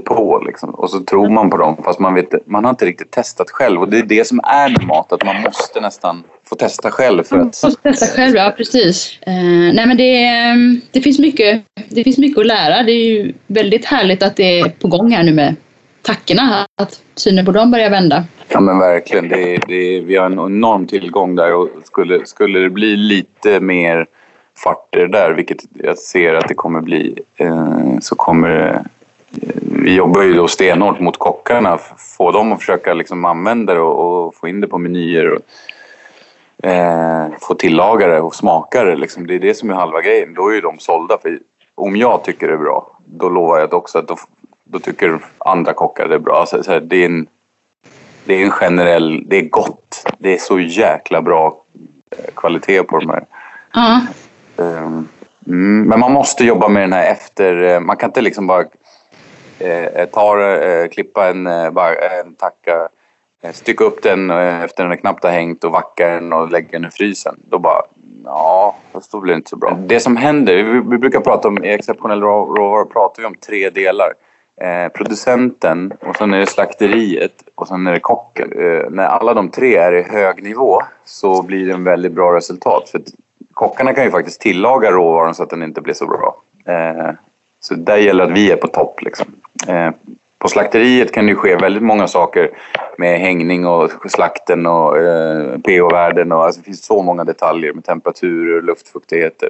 [SPEAKER 4] på liksom. Och så tror man på dem fast man, vet, man har inte riktigt testat själv. Och det är det som är med mat, att man måste nästan få testa själv. För att...
[SPEAKER 2] Få testa själv, ja precis. Uh, nej men det, det, finns mycket, det finns mycket att lära. Det är ju väldigt härligt att det är på gång här nu med tackorna, att synen på dem börjar vända.
[SPEAKER 4] Ja men verkligen, det, det, vi har en enorm tillgång där och skulle, skulle det bli lite mer fart i det där, vilket jag ser att det kommer bli, eh, så kommer vi jobbar ju då stenhårt mot kockarna, få dem att försöka liksom använda det och, och få in det på menyer. Och, eh, få tillaga det och smaka det. Liksom. Det är det som är halva grejen. Då är ju de sålda. För om jag tycker det är bra, då lovar jag också att då, då tycker andra kockar det är bra. Alltså, så här, det, är en, det är en generell... Det är gott. Det är så jäkla bra eh, kvalitet på de här. Mm. Mm, men man måste jobba med den här efter... Eh, man kan inte liksom bara eh, tar, eh, klippa en, eh, en tacka, eh, Eh, stycka upp den eh, efter den knappt har hängt och vacka den och lägga den i frysen. Då bara, ja, då blir det inte så bra. Det som händer, vi, vi brukar prata om, i exceptionell råvara pratar vi om tre delar. Eh, producenten och sen är det slakteriet och sen är det kocken. Eh, när alla de tre är i hög nivå så blir det en väldigt bra resultat. För kockarna kan ju faktiskt tillaga råvaran så att den inte blir så bra. Eh, så där gäller att vi är på topp. Liksom. Eh, på slakteriet kan det ske väldigt många saker med hängning och slakten och eh, pH-värden. Och, alltså, det finns så många detaljer med temperaturer, luftfuktigheter,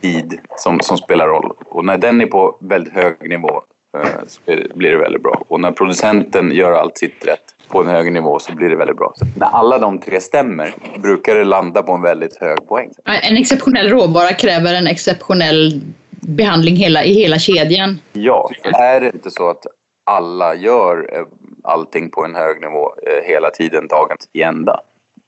[SPEAKER 4] tid som, som spelar roll. Och när den är på väldigt hög nivå eh, så blir det väldigt bra. Och när producenten gör allt sitt rätt på en hög nivå så blir det väldigt bra. Så när alla de tre stämmer brukar det landa på en väldigt hög poäng.
[SPEAKER 2] En exceptionell råvara kräver en exceptionell behandling hela, i hela kedjan.
[SPEAKER 4] Ja, är det inte så att alla gör eh, allting på en hög nivå eh, hela tiden taget i ända?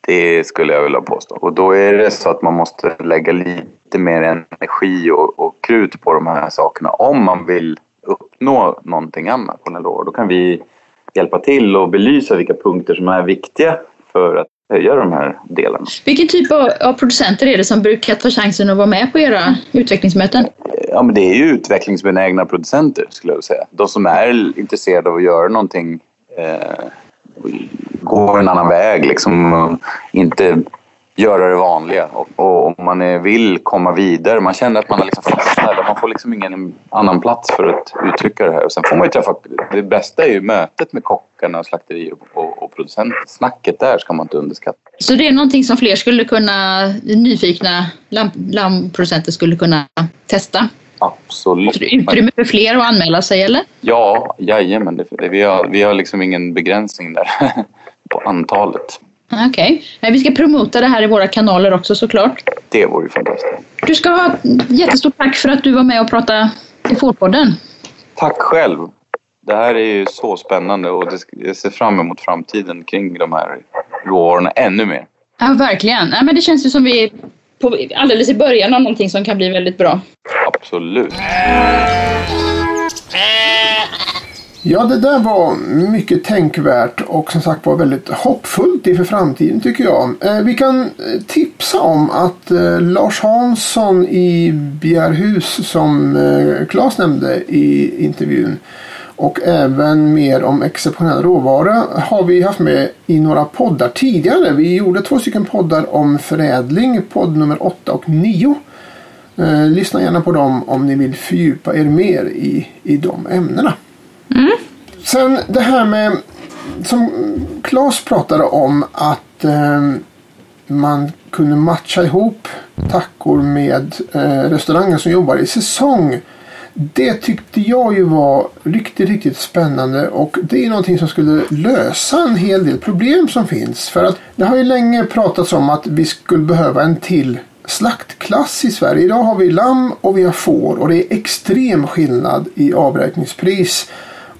[SPEAKER 4] Det skulle jag vilja påstå. Och då är det så att man måste lägga lite mer energi och, och krut på de här sakerna om man vill uppnå någonting annat. Då kan vi hjälpa till och belysa vilka punkter som är viktiga för att höja de här delarna.
[SPEAKER 2] Vilken typ av producenter är det som brukar ta chansen att vara med på era utvecklingsmöten?
[SPEAKER 4] Ja, men det är ju utvecklingsbenägna producenter skulle jag säga. De som är intresserade av att göra någonting eh, gå en annan väg liksom. Inte göra det vanliga. Och, och om man vill komma vidare, man känner att man har liksom fastnat, man får liksom ingen annan plats för att uttrycka det här. Och sen får man ju träffa, det bästa är ju mötet med kockarna, slakterier och, och producenter. Snacket där ska man inte underskatta.
[SPEAKER 2] Så det är någonting som fler skulle kunna, nyfikna lammproducenter skulle kunna testa?
[SPEAKER 4] Absolut.
[SPEAKER 2] Utrymme för fler att anmäla sig eller?
[SPEAKER 4] Ja, jajamän. Det, vi, har, vi har liksom ingen begränsning där på antalet.
[SPEAKER 2] Okej. Okay. Vi ska promota det här i våra kanaler också såklart.
[SPEAKER 4] Det vore ju fantastiskt.
[SPEAKER 2] Du ska ha jättestort tack för att du var med och pratade i Fårpodden.
[SPEAKER 4] Tack själv. Det här är ju så spännande och jag ser fram emot framtiden kring de här råvarorna ännu mer.
[SPEAKER 2] Ja, verkligen. Ja, men det känns ju som vi är på, alldeles i början av någonting som kan bli väldigt bra.
[SPEAKER 4] Absolut.
[SPEAKER 1] Ja, det där var mycket tänkvärt och som sagt var väldigt hoppfullt inför framtiden tycker jag. Eh, vi kan eh, tipsa om att eh, Lars Hansson i Bjärhus som eh, Claes nämnde i intervjun och även mer om exceptionell råvara har vi haft med i några poddar tidigare. Vi gjorde två stycken poddar om förädling, podd nummer 8 och 9. Eh, lyssna gärna på dem om ni vill fördjupa er mer i, i de ämnena. Mm. Sen det här med som Claes pratade om att eh, man kunde matcha ihop tackor med eh, restauranger som jobbar i säsong. Det tyckte jag ju var riktigt, riktigt spännande och det är någonting som skulle lösa en hel del problem som finns. För att det har ju länge pratats om att vi skulle behöva en till slaktklass i Sverige. Idag har vi lamm och vi har får och det är extrem skillnad i avräkningspris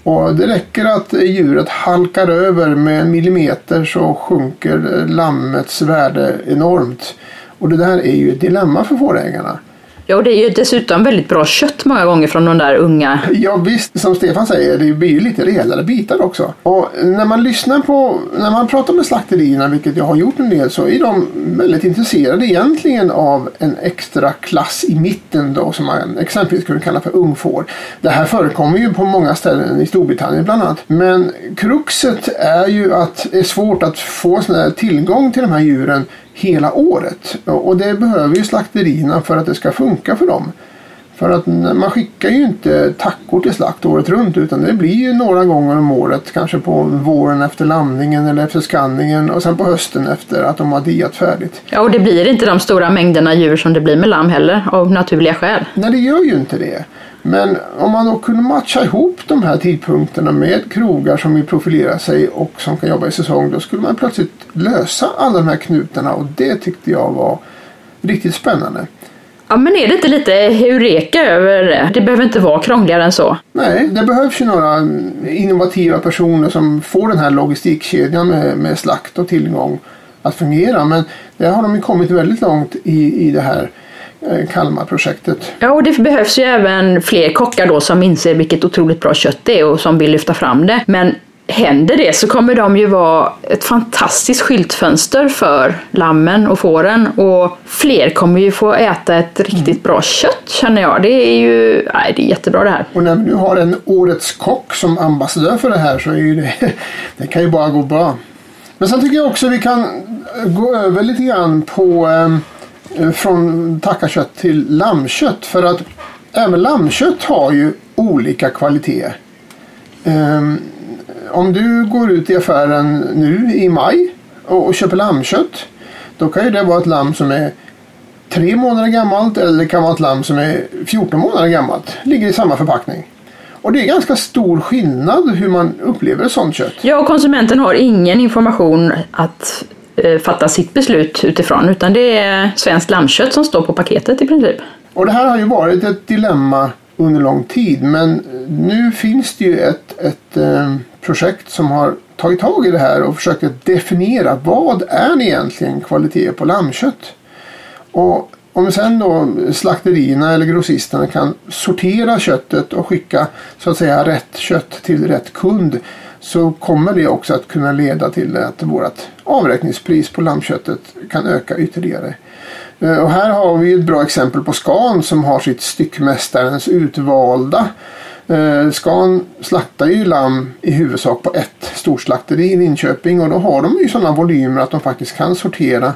[SPEAKER 1] och det räcker att djuret halkar över med en millimeter så sjunker lammets värde enormt. Och det där är ju ett dilemma för fårägarna.
[SPEAKER 2] Ja, och det är ju dessutom väldigt bra kött många gånger från de där unga.
[SPEAKER 1] Ja visst, som Stefan säger, det blir ju lite rejälare bitar också. Och när man lyssnar på, när man pratar med slakterierna, vilket jag har gjort en del, så är de väldigt intresserade egentligen av en extra klass i mitten då, som man exempelvis skulle kalla för ungfår. Det här förekommer ju på många ställen i Storbritannien bland annat. Men kruxet är ju att det är svårt att få sån här tillgång till de här djuren hela året. Och det behöver ju slakterierna för att det ska funka för dem. För att man skickar ju inte tackor till slakt året runt utan det blir ju några gånger om året. Kanske på våren efter landningen eller efter skanningen och sen på hösten efter att de har diat färdigt.
[SPEAKER 2] Ja och det blir inte de stora mängderna djur som det blir med lamm heller av naturliga skäl.
[SPEAKER 1] Nej det gör ju inte det. Men om man då kunde matcha ihop de här tidpunkterna med krogar som vill profilera sig och som kan jobba i säsong då skulle man plötsligt lösa alla de här knutarna och det tyckte jag var riktigt spännande.
[SPEAKER 2] Ja men är det inte lite heureka över det? Det behöver inte vara krångligare än så.
[SPEAKER 1] Nej, det behövs ju några innovativa personer som får den här logistikkedjan med, med slakt och tillgång att fungera. Men där har de ju kommit väldigt långt i, i det här Kalmarprojektet.
[SPEAKER 2] Ja, och det behövs ju även fler kockar då som inser vilket otroligt bra kött det är och som vill lyfta fram det. Men händer det så kommer de ju vara ett fantastiskt skyltfönster för lammen och fåren och fler kommer ju få äta ett riktigt bra kött känner jag. Det är ju nej, det är jättebra det här.
[SPEAKER 1] Och när vi nu har en Årets kock som ambassadör för det här så är ju det, det kan ju bara gå bra. Men sen tycker jag också vi kan gå över lite grann på eh, Eh, Eh, från tackakött till lammkött. För att även lammkött har ju olika kvalitet. Um, ehm, om du går ut i affären nu i maj och, och köper lammkött. Då kan ju det vara ett lamm som är tre månader gammalt eller det kan vara ett lamm som är 14 månader gammalt. Ligger i samma förpackning. Och det är ganska stor skillnad hur man upplever ett sånt kött.
[SPEAKER 2] Ja, och konsumenten har ingen information att Eh, fatta sitt beslut utifrån utan det är svenskt lammkött som står på paketet i princip.
[SPEAKER 1] Och det här har ju varit ett dilemma under lång tid men nu finns det ju ett, ett eh, projekt som har tagit tag i det här och försöker definiera vad är egentligen kvalitet på lammkött. Och om sen då slakterierna eller grossisterna kan sortera köttet och skicka så att säga rätt kött till rätt kund så kommer det också att kunna leda till att vårt avräkningspris på lammköttet kan öka ytterligare. Eh, och här har vi ett bra exempel på Scan som har sitt styckmästarens utvalda. Eh, Skan Scan slaktar ju lamm i huvudsak på ett storslakteri i Linköping och då har de ju sådana volymer att de faktiskt kan sortera.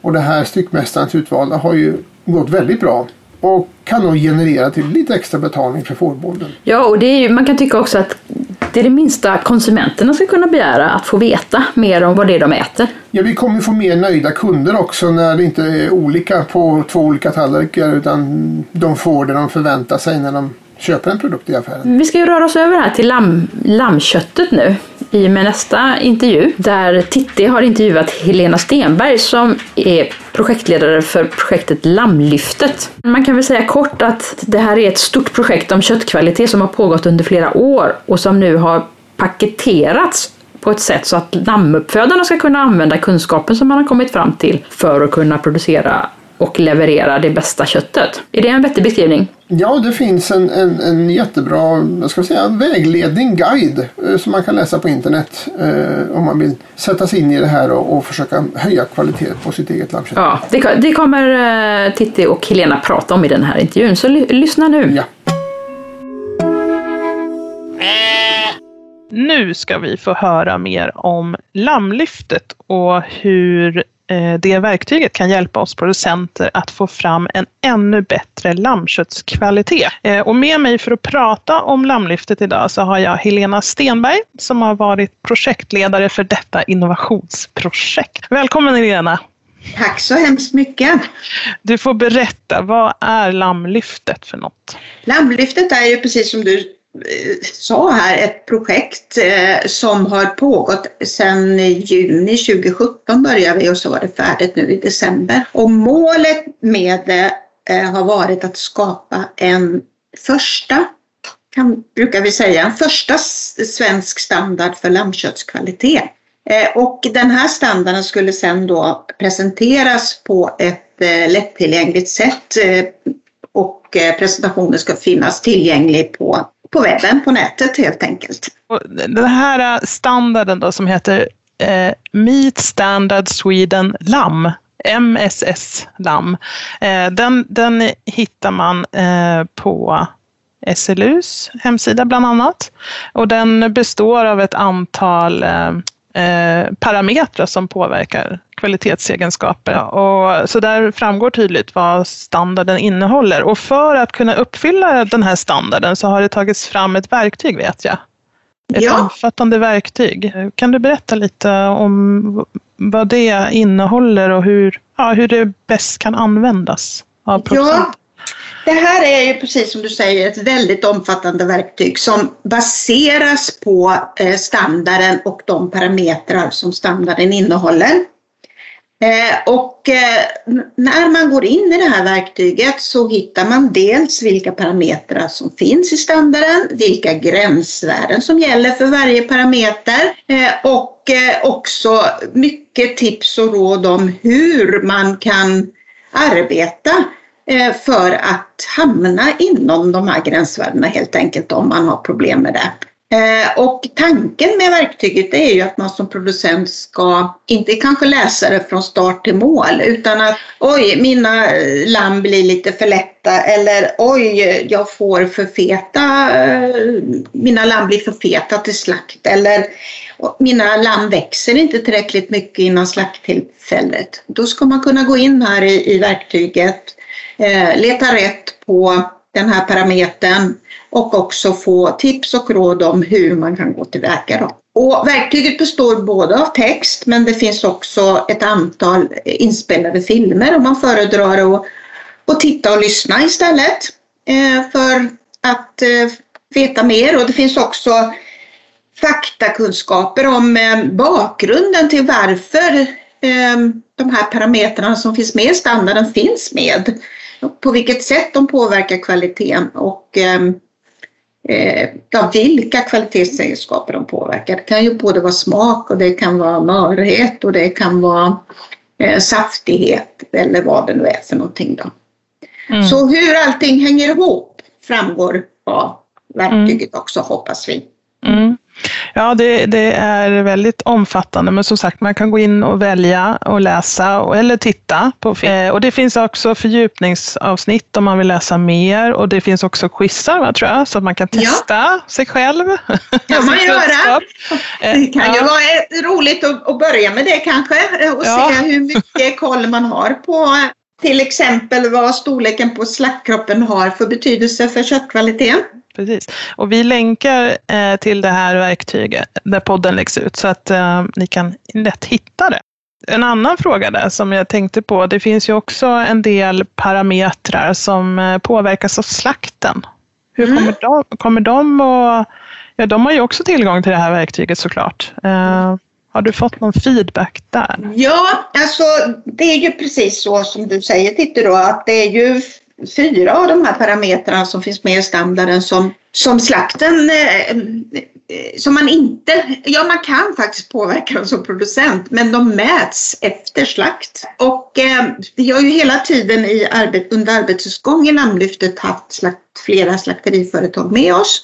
[SPEAKER 1] Och det här styckmästarens utvalda har ju gått väldigt bra och kan då generera till lite extra betalning för fårbonden.
[SPEAKER 2] Ja, och ju, man kan tycka också att det är det minsta konsumenterna ska kunna begära, att få veta mer om vad det är de äter.
[SPEAKER 1] Ja, vi kommer få mer nöjda kunder också när det inte är olika på två olika tallrikar utan de får det de förväntar sig när de köper en produkt i affären.
[SPEAKER 2] Vi ska ju röra oss över här till lamm, lammköttet nu i och med nästa intervju där Titti har intervjuat Helena Stenberg som är projektledare för projektet Lammlyftet. Man kan väl säga kort att det här är ett stort projekt om köttkvalitet som har pågått under flera år och som nu har paketerats på ett sätt så att lammuppfödarna ska kunna använda kunskapen som man har kommit fram till för att kunna producera och leverera det bästa köttet. Är det en vettig beskrivning?
[SPEAKER 1] Ja, det finns en, en, en jättebra vad ska jag säga, vägledning, guide eh, som man kan läsa på internet eh, om man vill sätta sig in i det här och, och försöka höja kvaliteten på sitt eget lammkött.
[SPEAKER 2] Ja, det, det kommer eh, Titti och Helena prata om i den här intervjun, så lyssna nu.
[SPEAKER 1] Ja.
[SPEAKER 5] Nu ska vi få höra mer om lammlyftet och hur eh, det verktyget kan hjälpa oss producenter att få fram en ännu bättre lammköttskvalitet. Eh, och med mig för att prata om lammlyftet idag så har jag Helena Stenberg som har varit projektledare för detta innovationsprojekt. Välkommen Helena!
[SPEAKER 6] Tack så hemskt mycket!
[SPEAKER 5] Du får berätta, vad är lammlyftet för något?
[SPEAKER 6] Lammlyftet är ju precis som du sa här ett projekt eh, som har pågått sedan juni 2017 började vi och så var det färdigt nu i december. Och målet med det eh, har varit att skapa en första, kan, brukar vi säga, en första svensk standard för lammköttskvalitet. Eh, och den här standarden skulle sedan då presenteras på ett lättillgängligt sätt och presentationen ska finnas tillgänglig på på webben, på nätet helt enkelt.
[SPEAKER 5] Den här standarden då som heter eh, Meet Standard Sweden LAM, MSS LAM, eh, den, den hittar man eh, på SLUs hemsida bland annat. Och den består av ett antal eh, eh, parametrar som påverkar kvalitetsegenskaper. Och, så där framgår tydligt vad standarden innehåller. Och för att kunna uppfylla den här standarden så har det tagits fram ett verktyg vet jag. Ett ja. omfattande verktyg. Kan du berätta lite om vad det innehåller och hur, ja, hur det bäst kan användas av
[SPEAKER 6] Ja, det här är ju precis som du säger ett väldigt omfattande verktyg som baseras på eh, standarden och de parametrar som standarden innehåller. Eh, och eh, när man går in i det här verktyget så hittar man dels vilka parametrar som finns i standarden, vilka gränsvärden som gäller för varje parameter eh, och eh, också mycket tips och råd om hur man kan arbeta Eh, Eh, för att hamna inom de här gränsvärdena helt enkelt om man har problem med det. Eh, och tanken med verktyget är ju att man som producent ska inte kanske läsa det från start till mål utan att oj, mina eh, lamm blir lite för lätta eller oj, jag får för feta, mina lamm blir för feta till slakt eller mina lamm växer inte tillräckligt mycket innan slakttillfället. Då ska man kunna gå in här i, i verktyget Eh, leta rätt på den här parametern och också få tips och råd om hur man kan gå tillväga. Och verktyget består både av text men det finns också ett antal inspelade filmer om man föredrar att, att titta och lyssna istället eh, för att eh, veta mer. Och det finns också faktakunskaper om bakgrunden till varför de här parametrarna som finns med i standarden finns med på vilket sätt de påverkar kvaliteten och ehm, eh, ja, vilka kvalitetsegenskaper de påverkar. Det kan ju både vara smak och det kan vara mörhet och det kan vara eh, saftighet eller vad det nu är för någonting. Då. Mm. Så hur allting hänger ihop framgår av verktyget mm. också hoppas vi.
[SPEAKER 5] Mm. Ja, det, det, är väldigt omfattande, men som sagt, man kan gå in och välja och läsa eller titta på film. Eh, och det finns också fördjupningsavsnitt om man vill läsa mer och det finns också quizar, va, tror jag, så att man kan testa ja. sig själv.
[SPEAKER 6] kan man göra. Det kan ju vara roligt att, börja med det kanske och ja. se hur mycket koll man har på till exempel vad storleken på slaktkroppen har för betydelse för köttkvaliteten
[SPEAKER 5] precis. Och vi länkar eh, till det här verktyget där podden läggs ut så att eh, ni kan lätt hitta det. En annan fråga där som jag tänkte på, det finns ju också en del parametrar som eh, påverkas av slakten. Hur mm. kommer de, kommer de och, ja de har ju också tillgång till det här verktyget såklart. Eh, har du fått någon feedback där?
[SPEAKER 6] Ja, alltså det är ju precis så som du säger Titti då, att det är ju fyra av de här parametrarna som finns med i standarden som, som slakten eh, eh, som man inte, ja man kan faktiskt påverka dem som producent men de mäts efter slakt. Och eh, vi har ju hela tiden i arbet, under arbetets gång i Lammlyftet haft slakt, flera slakteriföretag med oss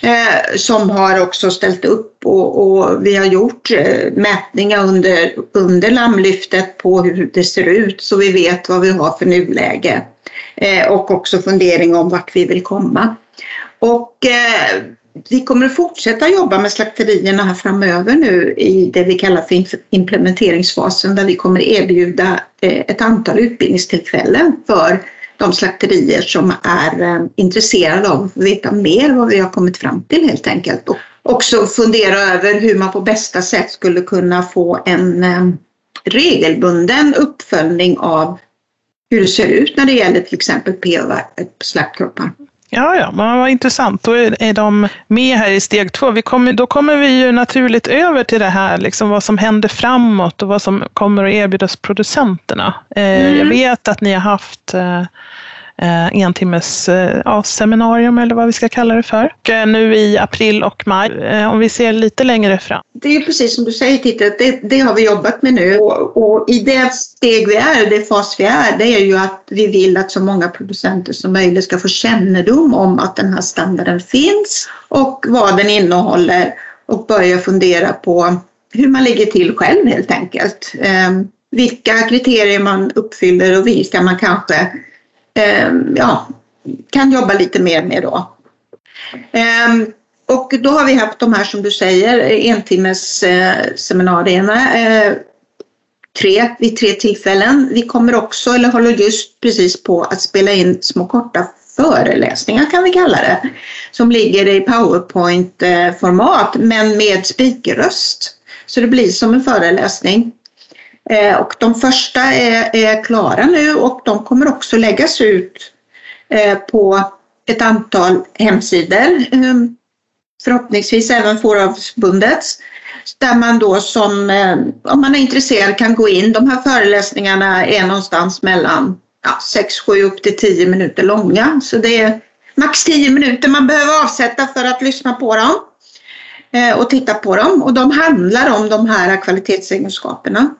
[SPEAKER 6] eh, som har också ställt upp och, och vi har gjort eh, mätningar under, under Lammlyftet på hur det ser ut så vi vet vad vi har för nuläge Eh, och också fundering om vart vi vill komma. Och eh, vi kommer att fortsätta jobba med slakterierna här framöver nu i det vi kallar för implementeringsfasen där vi kommer erbjuda eh, ett antal utbildningstillfällen för de slakterier som är intresserade av att veta mer vad vi har kommit fram till helt enkelt. Och också fundera över hur man på bästa sätt skulle kunna få en regelbunden uppföljning av hur det ser ut när det gäller till exempel slaktkroppar.
[SPEAKER 5] Ja, ja, men vad intressant. Då är, de med här i steg två. Vi kommer, då kommer vi ju naturligt över till det här, liksom vad som händer framåt och vad som kommer att erbjudas producenterna. Eh, mm. Jag vet att ni har haft eh, en timmes eh, ja, seminarium eller vad vi ska kalla det för. Och, eh, nu i april och maj, eh, om vi ser lite längre fram.
[SPEAKER 6] Det är precis som du säger Titta, det, det har vi jobbat med nu och, och, i det steg vi är, det fas vi är, det är ju att vi vill att så många producenter som möjligt ska få kännedom om att den här standarden finns och vad den innehåller och börja fundera på hur man ligger till själv helt enkelt. Eh, vilka kriterier man uppfyller och vilka man kanske Ehm, ja, kan jobba lite mer med då. Eh, och då har vi haft de här som du säger entimmes eh, seminarierna eh, tre, vid tre tillfällen. Vi kommer också, eller håller just precis på att spela in små korta föreläsningar kan vi kalla det, som ligger i powerpoint-format eh, men med speakerröst. Så det blir som en föreläsning. Eh, och de första är, är, klara nu och de kommer också läggas ut eh, på ett antal hemsidor. Eh, förhoppningsvis även Fåravsbundets. Där man då som, eh, om man är intresserad kan gå in. De här föreläsningarna är någonstans mellan ja, 6, 7 upp till 10 minuter långa. Så det är max 10 minuter man behöver avsätta för att lyssna på dem eh, och titta på dem. Och de handlar om de här kvalitetsegenskaperna.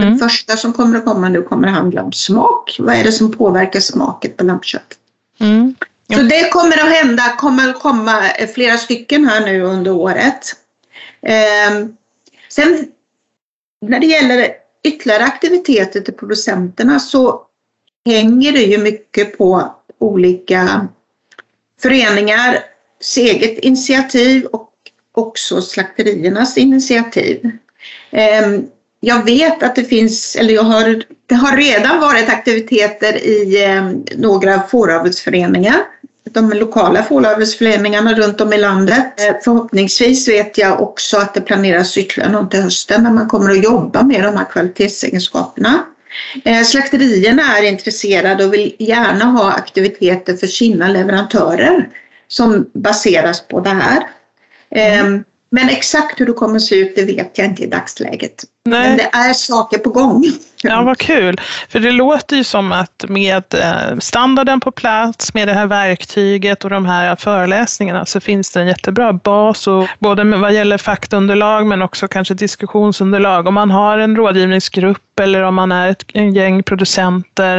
[SPEAKER 6] Den mm. första som kommer att komma nu kommer att handla om smak. Vad är det som påverkar smaket på lammkött? Mm. Ja. Så det kommer att hända, kommer att komma flera stycken här nu under året. Eh, sen när det gäller ytterligare aktiviteter till producenterna så hänger det ju mycket på olika föreningars eget initiativ och också slakteriernas initiativ. Eh, jag vet att det finns, eller jag har, det har redan varit aktiviteter i eh, några fåravelsföreningar. De lokala fåravelsföreningarna runt om i landet. Eh, förhoppningsvis vet jag också att det planeras ytterligare någon till hösten när man kommer att jobba med de här kvalitetsegenskaperna. Eh, slakterierna är intresserade och vill gärna ha aktiviteter för sina leverantörer som baseras på det här. Mm. Men exakt hur det kommer att se ut, det vet jag inte i dagsläget. Nej. Men det är saker på gång.
[SPEAKER 5] Ja, vad kul. För det låter ju som att med eh, standarden på plats, med det här verktyget och de här föreläsningarna så finns det en jättebra bas, och både vad gäller faktaunderlag men också kanske diskussionsunderlag. Om man har en rådgivningsgrupp eller om man är ett en gäng producenter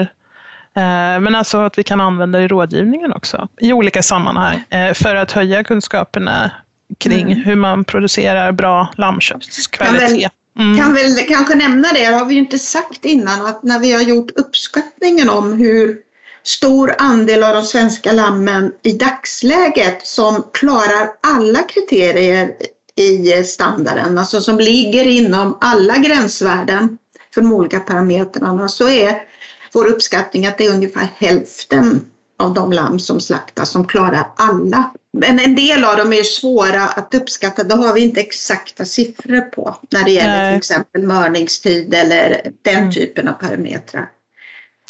[SPEAKER 5] eh, men alltså att vi kan använda det i rådgivningen också i olika sammanhang eh, för att höja kunskaperna kring mm. hur man producerar bra lammköttskvalitet.
[SPEAKER 6] Mm. Kan väl kanske nämna det, det har vi ju inte sagt innan, att när vi har gjort uppskattningen om hur stor andel av de svenska lammen i dagsläget som klarar alla kriterier i standarden, alltså som ligger inom alla gränsvärden för de olika parametrarna, så är vår uppskattning att det är ungefär hälften av de lamm som slaktas som klarar alla. Men en del av dem är svåra att uppskatta. Det har vi inte exakta siffror på när det gäller Nej. till exempel mörningstid eller den mm. typen av parametrar.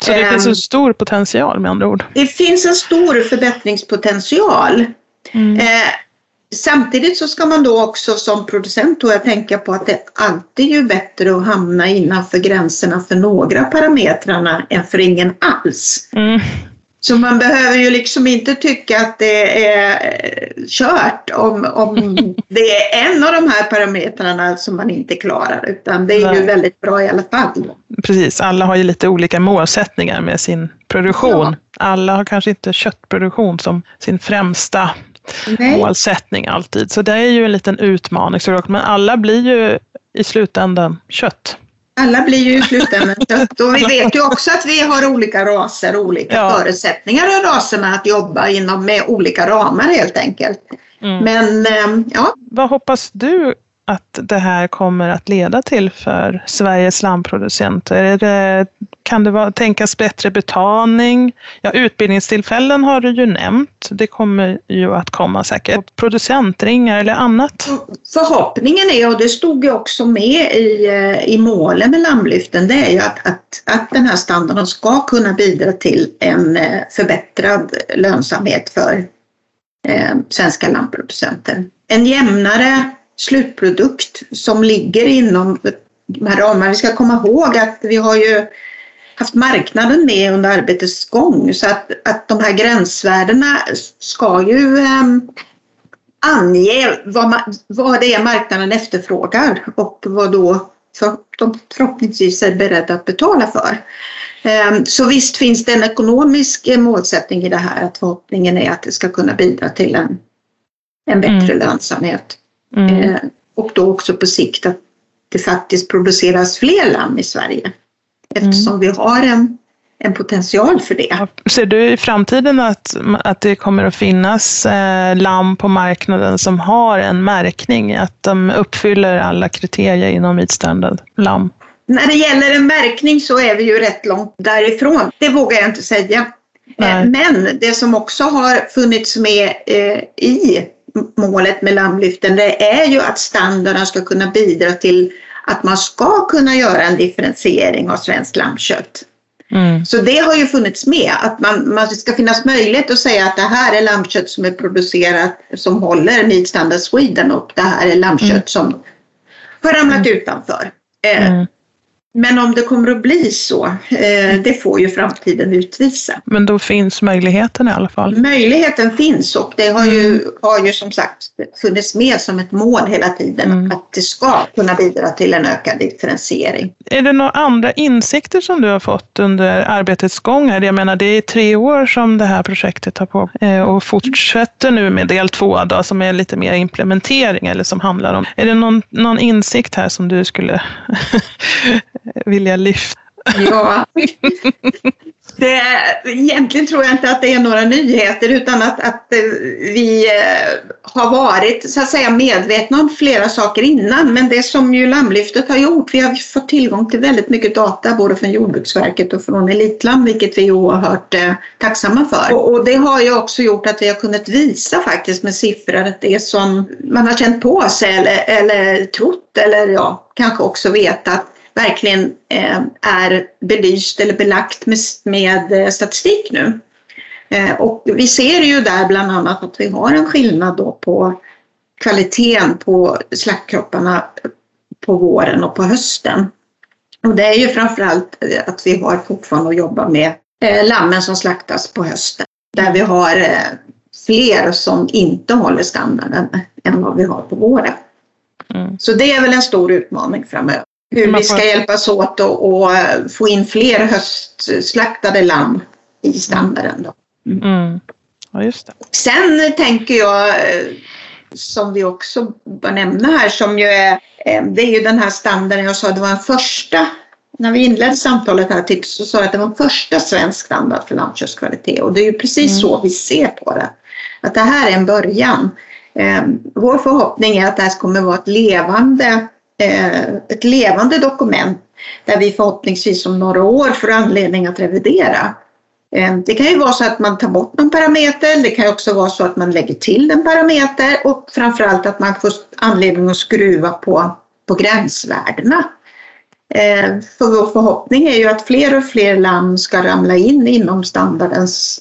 [SPEAKER 5] Så det finns en stor potential med andra ord?
[SPEAKER 6] Det finns en stor förbättringspotential. Mm. Eh, samtidigt så ska man då också som producent då tänka på att det alltid är bättre att hamna innanför gränserna för några parametrarna än för ingen alls. Mm. Så man behöver ju liksom inte tycka att det är eh, kört om, om det är en av de här parametrarna som man inte klarar utan det är Nej. ju väldigt bra i alla fall.
[SPEAKER 5] Precis, alla har ju lite olika målsättningar med sin produktion. Ja. Alla har kanske inte köttproduktion som sin främsta Nej. målsättning alltid. Så det är ju en liten utmaning men alla blir ju i slutändan kött.
[SPEAKER 6] Alla blir ju i slutändan kött och vi vet ju också att vi har olika raser och olika ja. förutsättningar i raserna att jobba inom med olika ramar helt enkelt. Mm. Men ehm, ja.
[SPEAKER 5] Vad hoppas du att det här kommer att leda till för Sveriges lammproducenter? Det, kan det vara, tänkas bättre betalning? Ja, utbildningstillfällen har du ju nämnt. Det kommer ju att komma säkert. Producentringar eller annat?
[SPEAKER 6] Förhoppningen är, och det stod ju också med i, eh, i målen med lammlyften, det är ju att, att, att den här standarden ska kunna bidra till en eh, förbättrad lönsamhet för eh, svenska lammproducenter. En jämnare slutprodukt som ligger inom de här ramarna. Vi ska komma ihåg att vi har ju haft marknaden med under arbetets gång så att, att de här gränsvärdena ska ju eh, ange vad, man, vad det är marknaden efterfrågar och vad då för, de förhoppningsvis är beredda att betala för. Eh, så visst finns det en ekonomisk målsättning i det här att förhoppningen är att det ska kunna bidra till en, en bättre mm. lönsamhet. Mm. Eh, och då också på sikt att det faktiskt produceras fler lamm i Sverige. Eftersom mm. vi har en, en potential för det.
[SPEAKER 5] Ser du i framtiden att, att det kommer att finnas eh, lamm på marknaden som har en märkning, att de uppfyller alla kriterier inom Meat Standard lamm?
[SPEAKER 6] När det gäller en märkning så är vi ju rätt långt därifrån. Det vågar jag inte säga. Eh, Nej. Men det som också har funnits med eh, i målet med lammlyften det är ju att standarden ska kunna bidra till att man ska kunna göra en differentiering av svenskt lammkött. Mm. Så det har ju funnits med, att man, man ska finnas möjlighet att säga att det här är lammkött som är producerat som håller Meat Standard Sweden och det här är lammkött mm. som har ramlat mm. utanför. Eh, mm. Men om det kommer att bli så, eh, det får ju framtiden utvisa.
[SPEAKER 5] Men då finns möjligheten i alla fall?
[SPEAKER 6] Möjligheten finns och det har ju, mm. har ju som sagt funnits med som ett mål hela tiden mm. att det ska kunna bidra till en ökad differentiering.
[SPEAKER 5] Är det några andra insikter som du har fått under arbetets gång? Jag menar, det är tre år som det här projektet har på eh, och fortsätter nu med del två då, som är lite mer implementering eller som handlar om. Är det någon, någon insikt här som du skulle vilja lyfta.
[SPEAKER 6] Ja. Det, egentligen tror jag inte att det är några nyheter utan att, att vi eh, har varit så att säga medvetna om flera saker innan. Men det som ju Lammlyftet har gjort, vi har fått tillgång till väldigt mycket data både från Jordbruksverket och från Elitlam vilket vi är oerhört eh, tacksamma för. Och, och, det har ju också gjort att vi har kunnat visa faktiskt med siffror att det som man har känt på sig eller, eller trott eller ja, kanske också vetat verkligen eh, är belyst eller belagt med, med eh, statistik nu. Eh, och vi ser ju där bland annat att vi har en skillnad då på kvaliteten på slaktkropparna på våren och på hösten. Och det är ju framförallt att vi har fortfarande att jobba med lammen som slaktas på hösten. Där vi har fler som inte håller standarden än vad vi har på våren. Mm. Så det är väl en stor utmaning framöver hur vi ska hjälpas åt och, få in fler höstslaktade lamm i standarden. Då.
[SPEAKER 5] Mm. mm. Ja, just det.
[SPEAKER 6] Sen tänker jag, eh, som vi också bör nämna här, som ju är, eh, det är ju den här standarden jag sa, det var en första när vi inledde samtalet här så sa jag att det var en första svensk standard för lammköttskvalitet och det är ju precis mm. så vi ser på det. Att det här är en början. Eh, vår förhoppning är att det här kommer vara ett levande Eh, Eh, ett levande dokument där vi förhoppningsvis om några år får anledning att revidera. Eh, det kan ju vara så att man tar bort någon parameter, det kan också vara så att man lägger till en parameter och framförallt att man får anledning att skruva på, på gränsvärdena. Eh, för vår förhoppning är ju att fler och fler land ska ramla in inom standardens